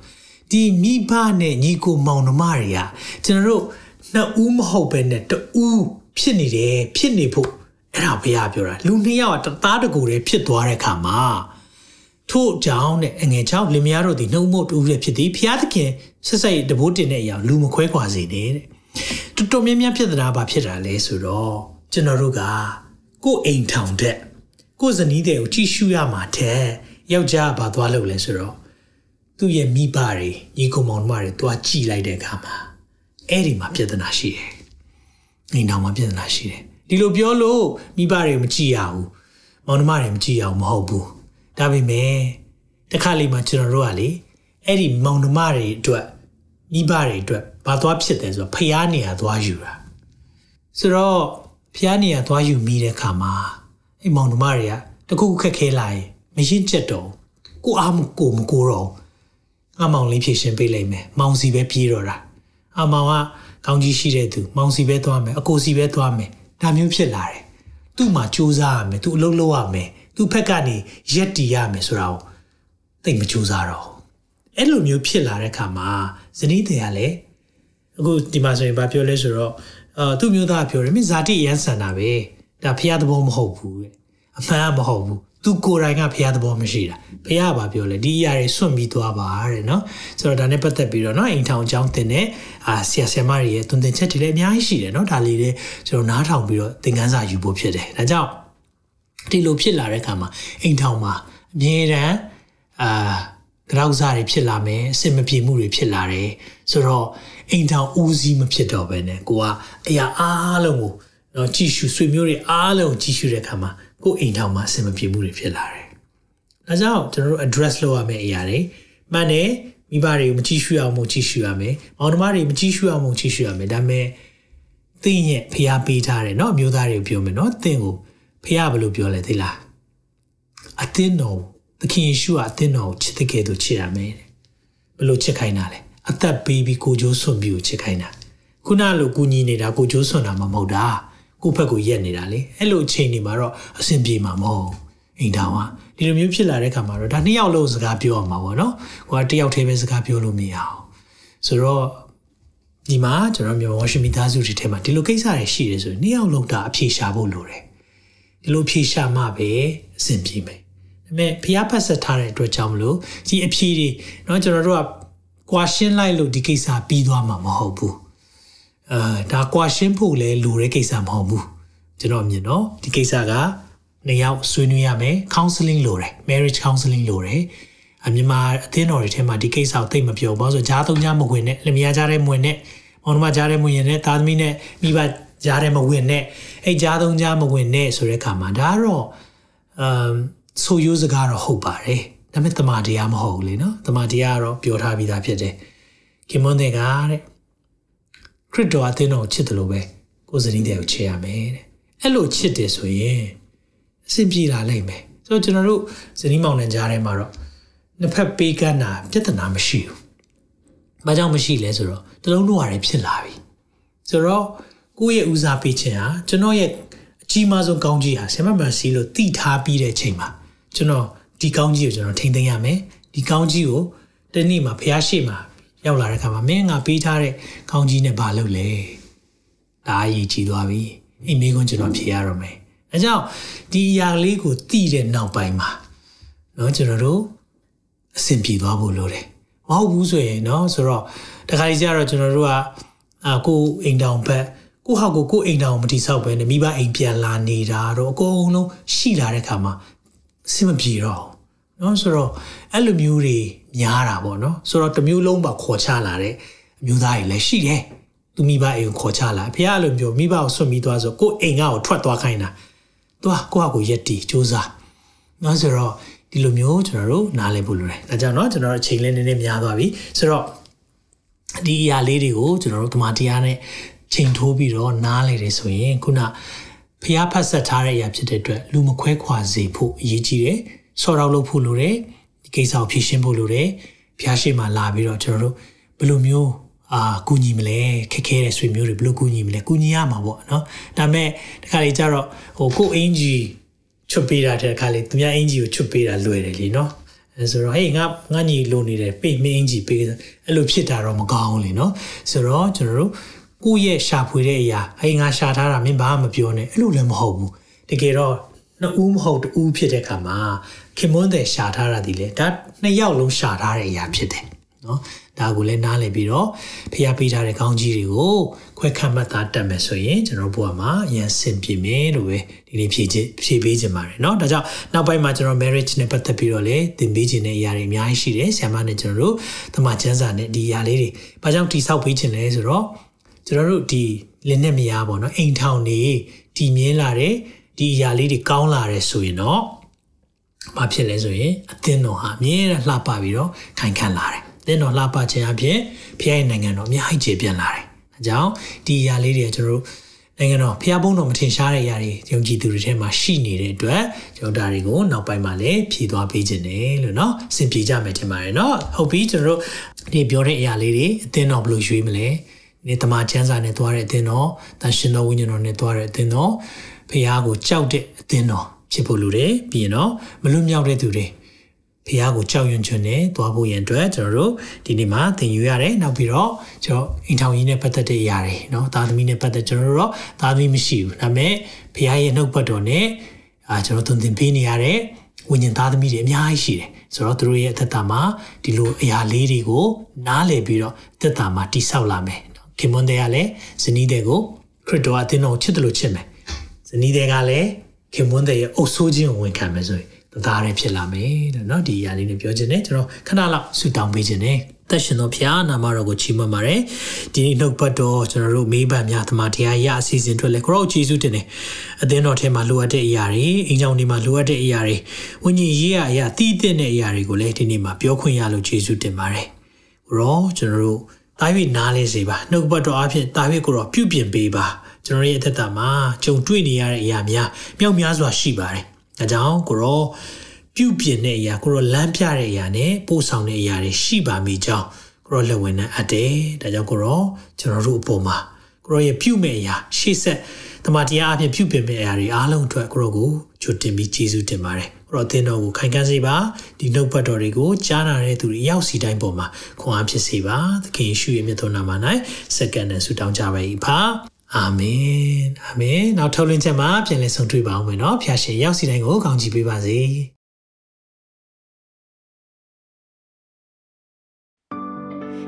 ဒီမိဘနဲ့ညီကိုမောင်နှမတွေကကျွန်တော်တို့နှစ်ဦးမဟုတ်ပဲနဲ့တဦးဖြစ်နေတယ်ဖြစ်နေဖို့အဲ့ဒါဘုရားပြောတာလူနှစ်ယောက်ကတသားတကူတည်းဖြစ်သွားတဲ့ခါမှာထို့ကြောင့်တဲ့အငယ်ချောင်းလင်မယားတို့ဒီနှုတ်မို့တူရဖြစ်သည်ဘုရားသခင်ဆက်ဆက်တဘိုးတင်တဲ့အရာလူမခွဲခွာစေနဲ့တဲ့တော်တော်များများဖြစ်တာဘာဖြစ်တာလဲဆိုတော့ကျွန်တော်တို့ကကိုယ်အိမ်ထောင်တဲ့ ကိုယ်ဇနီးတဲ့ကိုကြည့်ရှုရမှာတဲ့ယောက်ျားကဘာသွားလုပ်လဲဆိုတော့သူ့ရဲ့မိဘတွေညီကောင်မောင်နှမတွေတွားကြည့်လိုက်တဲ့အခါမှာအဲ့ဒီမှာပြဿနာရှိတယ်။အိမ်တော်မှာပြဿနာရှိတယ်။ဒီလိုပြောလို့မိဘတွေမကြည့်ရဘူး။မောင်နှမတွေမကြည့်ရအောင်မဟုတ်ဘူး။ဒါပေမဲ့တခါလေမှကျွန်တော်တို့ကလေအဲ့ဒီမောင်နှမတွေအတွက်မိဘတွေအတွက်ဘာသွားဖြစ်တယ်ဆိုတော့ဖျားနေရသွားယူတာ။ဆိုတော့ဖျားနေရသွားယူမိတဲ့အခါမှာ အဲ့မောင်နှမတွေကတခုခုခက်ခဲလာရင်မရင်ချက်တော့ကိုအားမကိုမကိုတော့အမောင်လေးဖြည့်ရှင်ပေးလိုက်မယ်မောင်စီပဲပြေးတော့တာအမောင်ကကောင်းကြီးရှိတဲ့သူမောင်စီပဲသွားမယ်အကိုစီပဲသွားမယ်ဒါမျိုးဖြစ်လာတယ်သူ့မှာစူးစမ်းရမယ်သူအလုပ်လုပ်ရမယ်သူ့ဖက်ကနေရက်တီရမယ်ဆိုတာကိုသိမစူးစမ်းတော့အဲ့လိုမျိုးဖြစ်လာတဲ့အခါမှာဇနီးတွေကလည်းအခုဒီမှာဆိုရင်ဗာပြောလဲဆိုတော့အာသူ့မျိုးသားပြောတယ်မင်းဇာတိရန်ဆန်တာပဲ ဒါဖះသဘောမဟုတ်ဘူးတဲ့အမှန်ကမဟုတ်ဘူးသူကိုယ်တိုင်ကဖះသဘောမရှိတာဖះကဘာပြောလဲဒီအရာတွေစွန့်ပြီးသွားပါတဲ့နော်ဆိုတော့ဒါနဲ့ပတ်သက်ပြီးတော့နော်အိမ်ထောင်ကျောင်းတင်တဲ့အာဆရာဆရာမတွေရဲ့တုန်တင်ချက်တွေလည်းအများကြီးရှိတယ်နော်ဒါလေးတွေကျွန်တော်နားထောင်ပြီးတော့သင်ခန်းစာယူဖို့ဖြစ်တယ်ဒါကြောင့်ဒီလိုဖြစ်လာတဲ့အခါမှာအိမ်ထောင်မှာအမြဲတမ်းအာကြောက်စားတွေဖြစ်လာမယ်အဆင်မပြေမှုတွေဖြစ်လာတယ်ဆိုတော့အိမ်ထောင်ဦးစီးမဖြစ်တော့ဘဲနဲ့ကိုကအရာအားလုံးကို နော်ကြည်ရှုဆွေမျိုးတွေအားလုံးကြည်ရှုတဲ့အခါမှာကိုယ်အိမ်ထောင်မှာအဆင်မပြေမှုတွေဖြစ်လာတယ်။ဒါကြောင့်ကျွန်တော်တို့ address လုပ်ရမယ့်အရာတွေမှန်တယ်မိဘတွေကိုမကြည့်ရှုအောင်မကြည့်ရှုရမယ်။မောင်နှမတွေမကြည့်ရှုအောင်မကြည့်ရှုရမယ်။ဒါပေမဲ့သင်ရဲ့ဖျားပေးထားတယ်နော်မျိုးသားတွေပြောမယ်နော်သင်ကိုဖျားဘယ်လိုပြောလဲသိလား။အသင်းတော်သခင်ယေရှုကအသင်းတော်ကိုချစ်တဲ့ကဲသို့ချစ်ရမယ်။ဘယ်လိုချစ်ခိုင်းတာလဲ။အသက်ပေးပြီးကိုကျိုးဆွန့်ပြီးကိုချစ်ခိုင်းတာ။ခုနလိုကူညီနေတာကိုကျိုးဆွန့်တာမှမဟုတ်တာ။ ကိုယ့်ဘက်ကိုရက်နေတာလေ။အဲ့လိုအချိန်တွေမှာတော့အဆင်ပြေမှာမဟုတ်။အိမ်တော်ကဒီလိုမျိုးဖြစ်လာတဲ့ခါမှာတော့ဒါနှစ်ယောက်လုံးစကားပြောရမှာပေါ့နော်။ဟိုကတစ်ယောက်တည်းပဲစကားပြောလို့မရအောင်။ဆိုတော့ဒီမှာကျွန်တော်မြန်မာဝရှိမီသားစုတွေထဲမှာဒီလိုကိစ္စတွေရှိတယ်ဆိုရင်နှစ်ယောက်လုံးဒါအဖြေရှာဖို့လိုတယ်။ဒီလိုဖြေရှာမှပဲအဆင်ပြေမယ်။ဒါပေမဲ့ဖျားဖတ်ဆက်ထားတဲ့အတွက်ကြောင့်မလို့ဒီအဖြေတွေเนาะကျွန်တော်တို့ကကွာရှင်းလိုက်လို့ဒီကိစ္စပြီးသွားမှာမဟုတ်ဘူး။ အာဒါကွာရှင်းဖို့လည်းလိုတဲ့ကိစ္စမဟုတ်ဘူး။ကျွန်တော်မြင်တော့ဒီကိစ္စကနှစ်ယောက်ဆွေးနွေးရမယ် counseling လိုတယ် marriage counseling လိုတယ်အမြန်မာအသင်းတော်တွေထဲမှာဒီကိစ္စကိုသိမပြောဘူးဆိုကြားသုံးကြားမဝင်နဲ့လင်မယားကြားထဲမဝင်နဲ့မောင်နှမကြားထဲမဝင်နဲ့သားသမီးနဲ့မိဘကြားထဲမဝင်နဲ့အဲ့ကြားသုံးကြားမဝင်နဲ့ဆိုတဲ့အခါမှာဒါကတော့အမ်ဆိုရိုးစကားတော့ဟုတ်ပါတယ်ဒါပေမဲ့တမန်တရားမဟုတ်ဘူးလေနော်တမန်တရားကတော့ပြောထားပြီးသားဖြစ်တယ်ခင်မွန်းတဲ့ကတဲ့ ခရစ်တော်အသင်းတော်ကိုချစ်တယ်လို့ပဲကိုယ်စရင်းတဲ့ကိုချစ်ရမယ်တဲ့အဲ့လိုချစ်တယ်ဆိုရင်အဆင်ပြေလာလိမ့်မယ်ဆိုတော့ကျွန်တော်တို့ဇနီးမောင်နှံကြားထဲမှာတော့နှစ်ဖက်ပေးကမ်းတာပြဿနာမရှိဘူး။ဘာကြောင့်မရှိလဲဆိုတော့တလုံးတို့ရတယ်ဖြစ်လာပြီ။ဆိုတော့ကိုယ့်ရဲ့ဦးစားပေးခြင်းဟာကျွန်တော်ရဲ့အကြီးမားဆုံးကောင်းကြီးဟာဆင်မမစီလို့တည်ထားပြီးတဲ့ချိန်မှာကျွန်တော်ဒီကောင်းကြီးကိုကျွန်တော်ထိန်းသိမ်းရမယ်။ဒီကောင်းကြီးကိုတနေ့မှာဖျားရှိမှာ ရောက်လာတဲ့ခါမှာမင်းငါပေးထားတဲ့ကောင်းကြီးနဲ့ဘာလုပ်လဲ။ဒါအရေးကြီးသွားပြီ။အိမ်မေးခွန်းကျွန်တော်ဖြေရတော့မယ်။အဲကြောင့်ဒီအရာလေးကိုတည်တဲ့နောက်ပိုင်းမှာเนาะကျွန်တော်တို့အဆင်ပြေသွားဖို့လိုတယ်မဟုတ်ဘူးဆိုရင်เนาะဆိုတော့တခါကြီးကျတော့ကျွန်တော်တို့ကအာကိုအိမ်တောင်ဘက်ကိုဟောက်ကိုကိုအိမ်တောင်မတိဆောက်ပဲနဲ့မိဘအိမ်ပြန်လာနေတာတော့အကုန်လုံးရှိလာတဲ့ခါမှာအဆင်မပြေတော့เนาะဆိုတော့အဲ့လိုမျိုးတွေ များတာပေါ့เนาะဆိုတော့တစ်မျိုးလုံးပါခေါ်ချလာတဲ့အမျိုးသားတွေလည်းရှိတယ်သူမိဘအိမ်ကိုခေါ်ချလာဖះအဲ့လိုမျိုးမိဘကိုဆွတ်မိသွားဆိုကိုအိမ်ကကိုထွက်သွားခိုင်းတာသွားကိုဟာကိုရက်တီစူးစမ်းเนาะဆိုတော့ဒီလိုမျိုးကျွန်တော်တို့နားလည်ဖို့လိုတယ်ဒါကြောင့်เนาะကျွန်တော်တို့အချိန်လေးနည်းနည်းများသွားပြီဆိုတော့ဒီအရာလေးတွေကိုကျွန်တော်တို့တမန်တရားနဲ့ချိန်ထိုးပြီးတော့နားလည်တယ်ဆိုရင်ခုနဖျားဖတ်ဆက်ထားတဲ့အရာဖြစ်တဲ့အတွက်လူမခွဲခွာစေဖို့အရေးကြီးတယ်ဆော်တော့လုပ်ဖို့လိုတယ်ဒီ ကိစ္စကိုဖြေရှင်းဖို့လိုတယ်ဖျားရှိမှလာပြီးတော့ကျွန်တော်တို့ဘယ်လိုမျိုးအာကူညီမလဲခက်ခဲတဲ့ဆွေမျိုးတွေဘယ်လိုကူညီမလဲကူညီရမှာပေါ့နော်ဒါပေမဲ့တခါလေကျတော့ဟိုကိုအင်ဂျီချွတ်ပေးတာတဲ့ခါလေသူများအင်ဂျီကိုချွတ်ပေးတာလွယ်တယ်လीနော်အဲဆိုတော့ဟေးငါငါညီလိုနေတယ်ပေးမင်းအင်ဂျီပေးအဲ့လိုဖြစ်တာတော့မကောင်းဘူးလीနော်ဆိုတော့ကျွန်တော်တို့ကိုယ့်ရဲ့ရှာဖွေတဲ့အရာဟေးငါရှာထားတာမင်းဘာမှမပြောနဲ့အဲ့လိုလည်းမဟုတ်ဘူးတကယ်တော့နှစ်ဦးမဟုတ်တူဦးဖြစ်တဲ့ခါမှာ ခင်မွန်းတဲ့ရှာထားတာဒီလေဒါနှစ်ယောက်လုံးရှာထားတဲ့အရာဖြစ်တယ်နော်ဒါကိုလည်းနားလည်ပြီးတော့ဖျားပေးထားတဲ့ကောင်းကြီးတွေကိုခွဲခတ်မှတ်သားတက်မယ်ဆိုရင်ကျွန်တော်ဘုရားမှာအရင်ဆင်ပြေမယ်လို့ပဲဒီနေ့ဖြည့်ခြင်းဖြည့်ပေးခြင်းပါတယ်เนาะဒါကြောင့်နောက်ပိုင်းမှာကျွန်တော် marriage နဲ့ပတ်သက်ပြီးတော့လည်းသင်ပေးခြင်းတဲ့အရာတွေအများကြီးရှိတယ်ဆရာမနဲ့ကျွန်တော်တို့သမာကျမ်းစာနဲ့ဒီအရာလေးတွေဘာကြောင့်တိဆောက်ပေးခြင်းလဲဆိုတော့ကျွန်တော်တို့ဒီလင်းနဲ့မရပါတော့เนาะအိမ်ထောင်နေတည်မြဲလာတဲ့ဒီအရာလေးတွေကောင်းလာတယ်ဆိုရင်တော့ ဘာဖြစ်လဲဆိုရင်အသင်းတော်ဟာအမြဲတမ်းလှပပြီးတော့ခိုင်ခံလာတယ်သင်းတော်လှပခြင်းအပြင်ဖခင်ရဲ့နိုင်ငံတော်အများကြီးကျေပြန့်လာတယ်။အဲကြောင့်ဒီအရာလေးတွေကျွန်တော်တို့နိုင်ငံတော်ဖခင်ဘုန်းတော်မထင်ရှားတဲ့အရာတွေယုံကြည်သူတွေထဲမှာရှိနေတဲ့အတွက်ကျွန်တော်ဒါတွေကိုနောက်ပိုင်းမှာလည်းဖြည့်သွားပေးခြင်းတယ်လို့เนาะစင်ပြေကြမယ်ထင်ပါတယ်เนาะဟုတ်ပြီကျွန်တော်တို့ဒီပြောတဲ့အရာလေးတွေအသင်းတော်ဘယ်လိုရွေးမလဲနေတမချမ်းစာနဲ့သွားတဲ့အသင်းတော်တန်ရှင်တော်ဝိညာဉ်တော်နဲ့သွားတဲ့အသင်းတော်ဖခင်ကိုကြောက်တဲ့အသင်းတော် ဖြစ်ဖို့လိုတယ်ပြီးရင်တော့မလွတ်မြောက်တဲ့သူတွေဖះကိုကြောက်ရွံ့ခြင်းနဲ့သွားဖို့ရန်အတွက်ကျွန်တော်တို့ဒီနေ့မှာသင်ယူရတယ်နောက်ပြီးတော့ကျွန်တော်အိမ်ထောင်ကြီးနဲ့ပတ်သက်တဲ့အရာတွေเนาะသားသမီးနဲ့ပတ်သက်ကျွန်တော်တို့တော့သားသမီးမရှိဘူးဒါပေမဲ့ဖះရဲ့နှုတ်ပတ်တော်နဲ့အာကျွန်တော်သင်ပေးနေရတဲ့ဝိညာဉ်သားသမီးတွေအများကြီးရှိတယ်ဆိုတော့သူတို့ရဲ့အသက်တာမှာဒီလိုအရာလေးတွေကိုနားလည်ပြီးတော့အသက်တာမှာတိဆောက်လာမယ်ခင်မွန်တဲ့ကလည်းဇနီးတဲ့ကိုခရစ်တော်အသင်းတော်ချစ်တယ်လို့ချစ်မယ်ဇနီးတဲ့ကလည်းဖ ခင်မွန်းတဲ့ရဲ့အုပ်ဆိုးခြင်းကိုဝန်ခံမယ်ဆိုရင်သားရဲဖြစ်လာမယ်တဲ့เนาะဒီအရာလေးနဲ့ပြောခြင်းနဲ့ကျွန်တော်ခဏလောက်ဆူတောင်းပေးခြင်းနဲ့သက်ရှင်သောဖျားနာမတော်ကိုချီးမွမ်းပါတယ်ဒီနေ့နှုတ်ပတ်တော်ကျွန်တော်တို့မေးပန်းများသမာတရားရအစီအစဉ်တွေလည်းကိုရောယေရှုတင်တယ်အသင်းတော်ထဲမှာလိုအပ်တဲ့အရာတွေအင်ကြောင်တွေမှာလိုအပ်တဲ့အရာတွေဝိညာဉ်ရေးရအရာတည်တဲ့အရာတွေကိုလည်းဒီနေ့မှာပြောခွင့်ရလို့ယေရှုတင်ပါတယ်ကိုရောကျွန်တော်တို့ တာ၍နားလဲစေပါနှုတ်ပတ်တော်အဖြစ်တာ၍ကိုရောပြုပြင်ပေးပါကျွန်တော်ရဲ့အသက်တာမှာကြုံတွေ့နေရတဲ့အရာများမြောက်များစွာရှိပါတယ်ဒါကြောင့်ကိုရောပြုပြင်တဲ့အရာကိုရောလမ်းပြတဲ့အရာနဲ့ပို့ဆောင်တဲ့အရာတွေရှိပါမိကြောင်းကိုရောလက်ဝင်နဲ့အပ်တယ်ဒါကြောင့်ကိုရောကျွန်တော်တို့အပေါ်မှာကိုရောရဲ့ပြုမဲ့အရာရှေ့ဆက် တမန်တရားအဖြစ်ပြုပြင်မဲ့အရာတွေအားလုံးအတွက်ကိုရောကိုကြိုတင်ပြီးကျေးဇူးတင်ပါတယ်ကိုရောအသင်းတော်ကိုခိုင်ခန့်စေပါဒီနှုတ်ပတ်တော်တွေကိုကြားနာတဲ့သူတွေရောက်စီတိုင်းပေါ်မှာခွန်အားဖြစ်စေပါသခင်ယေရှုရဲ့မြတ်တော်နာမ၌စက္ကန့်နဲ့ဆုတောင်းကြပါ၏ဖာအာမင်အာမင်နောက်ထုတ်လင်းချက်မှာပြန်လည်ဆုံတွေ့ပါအောင်မယ်နော်ဖျာရှင်ရောက်စီတိုင်းကိုကောင်းချီးပေးပါစေ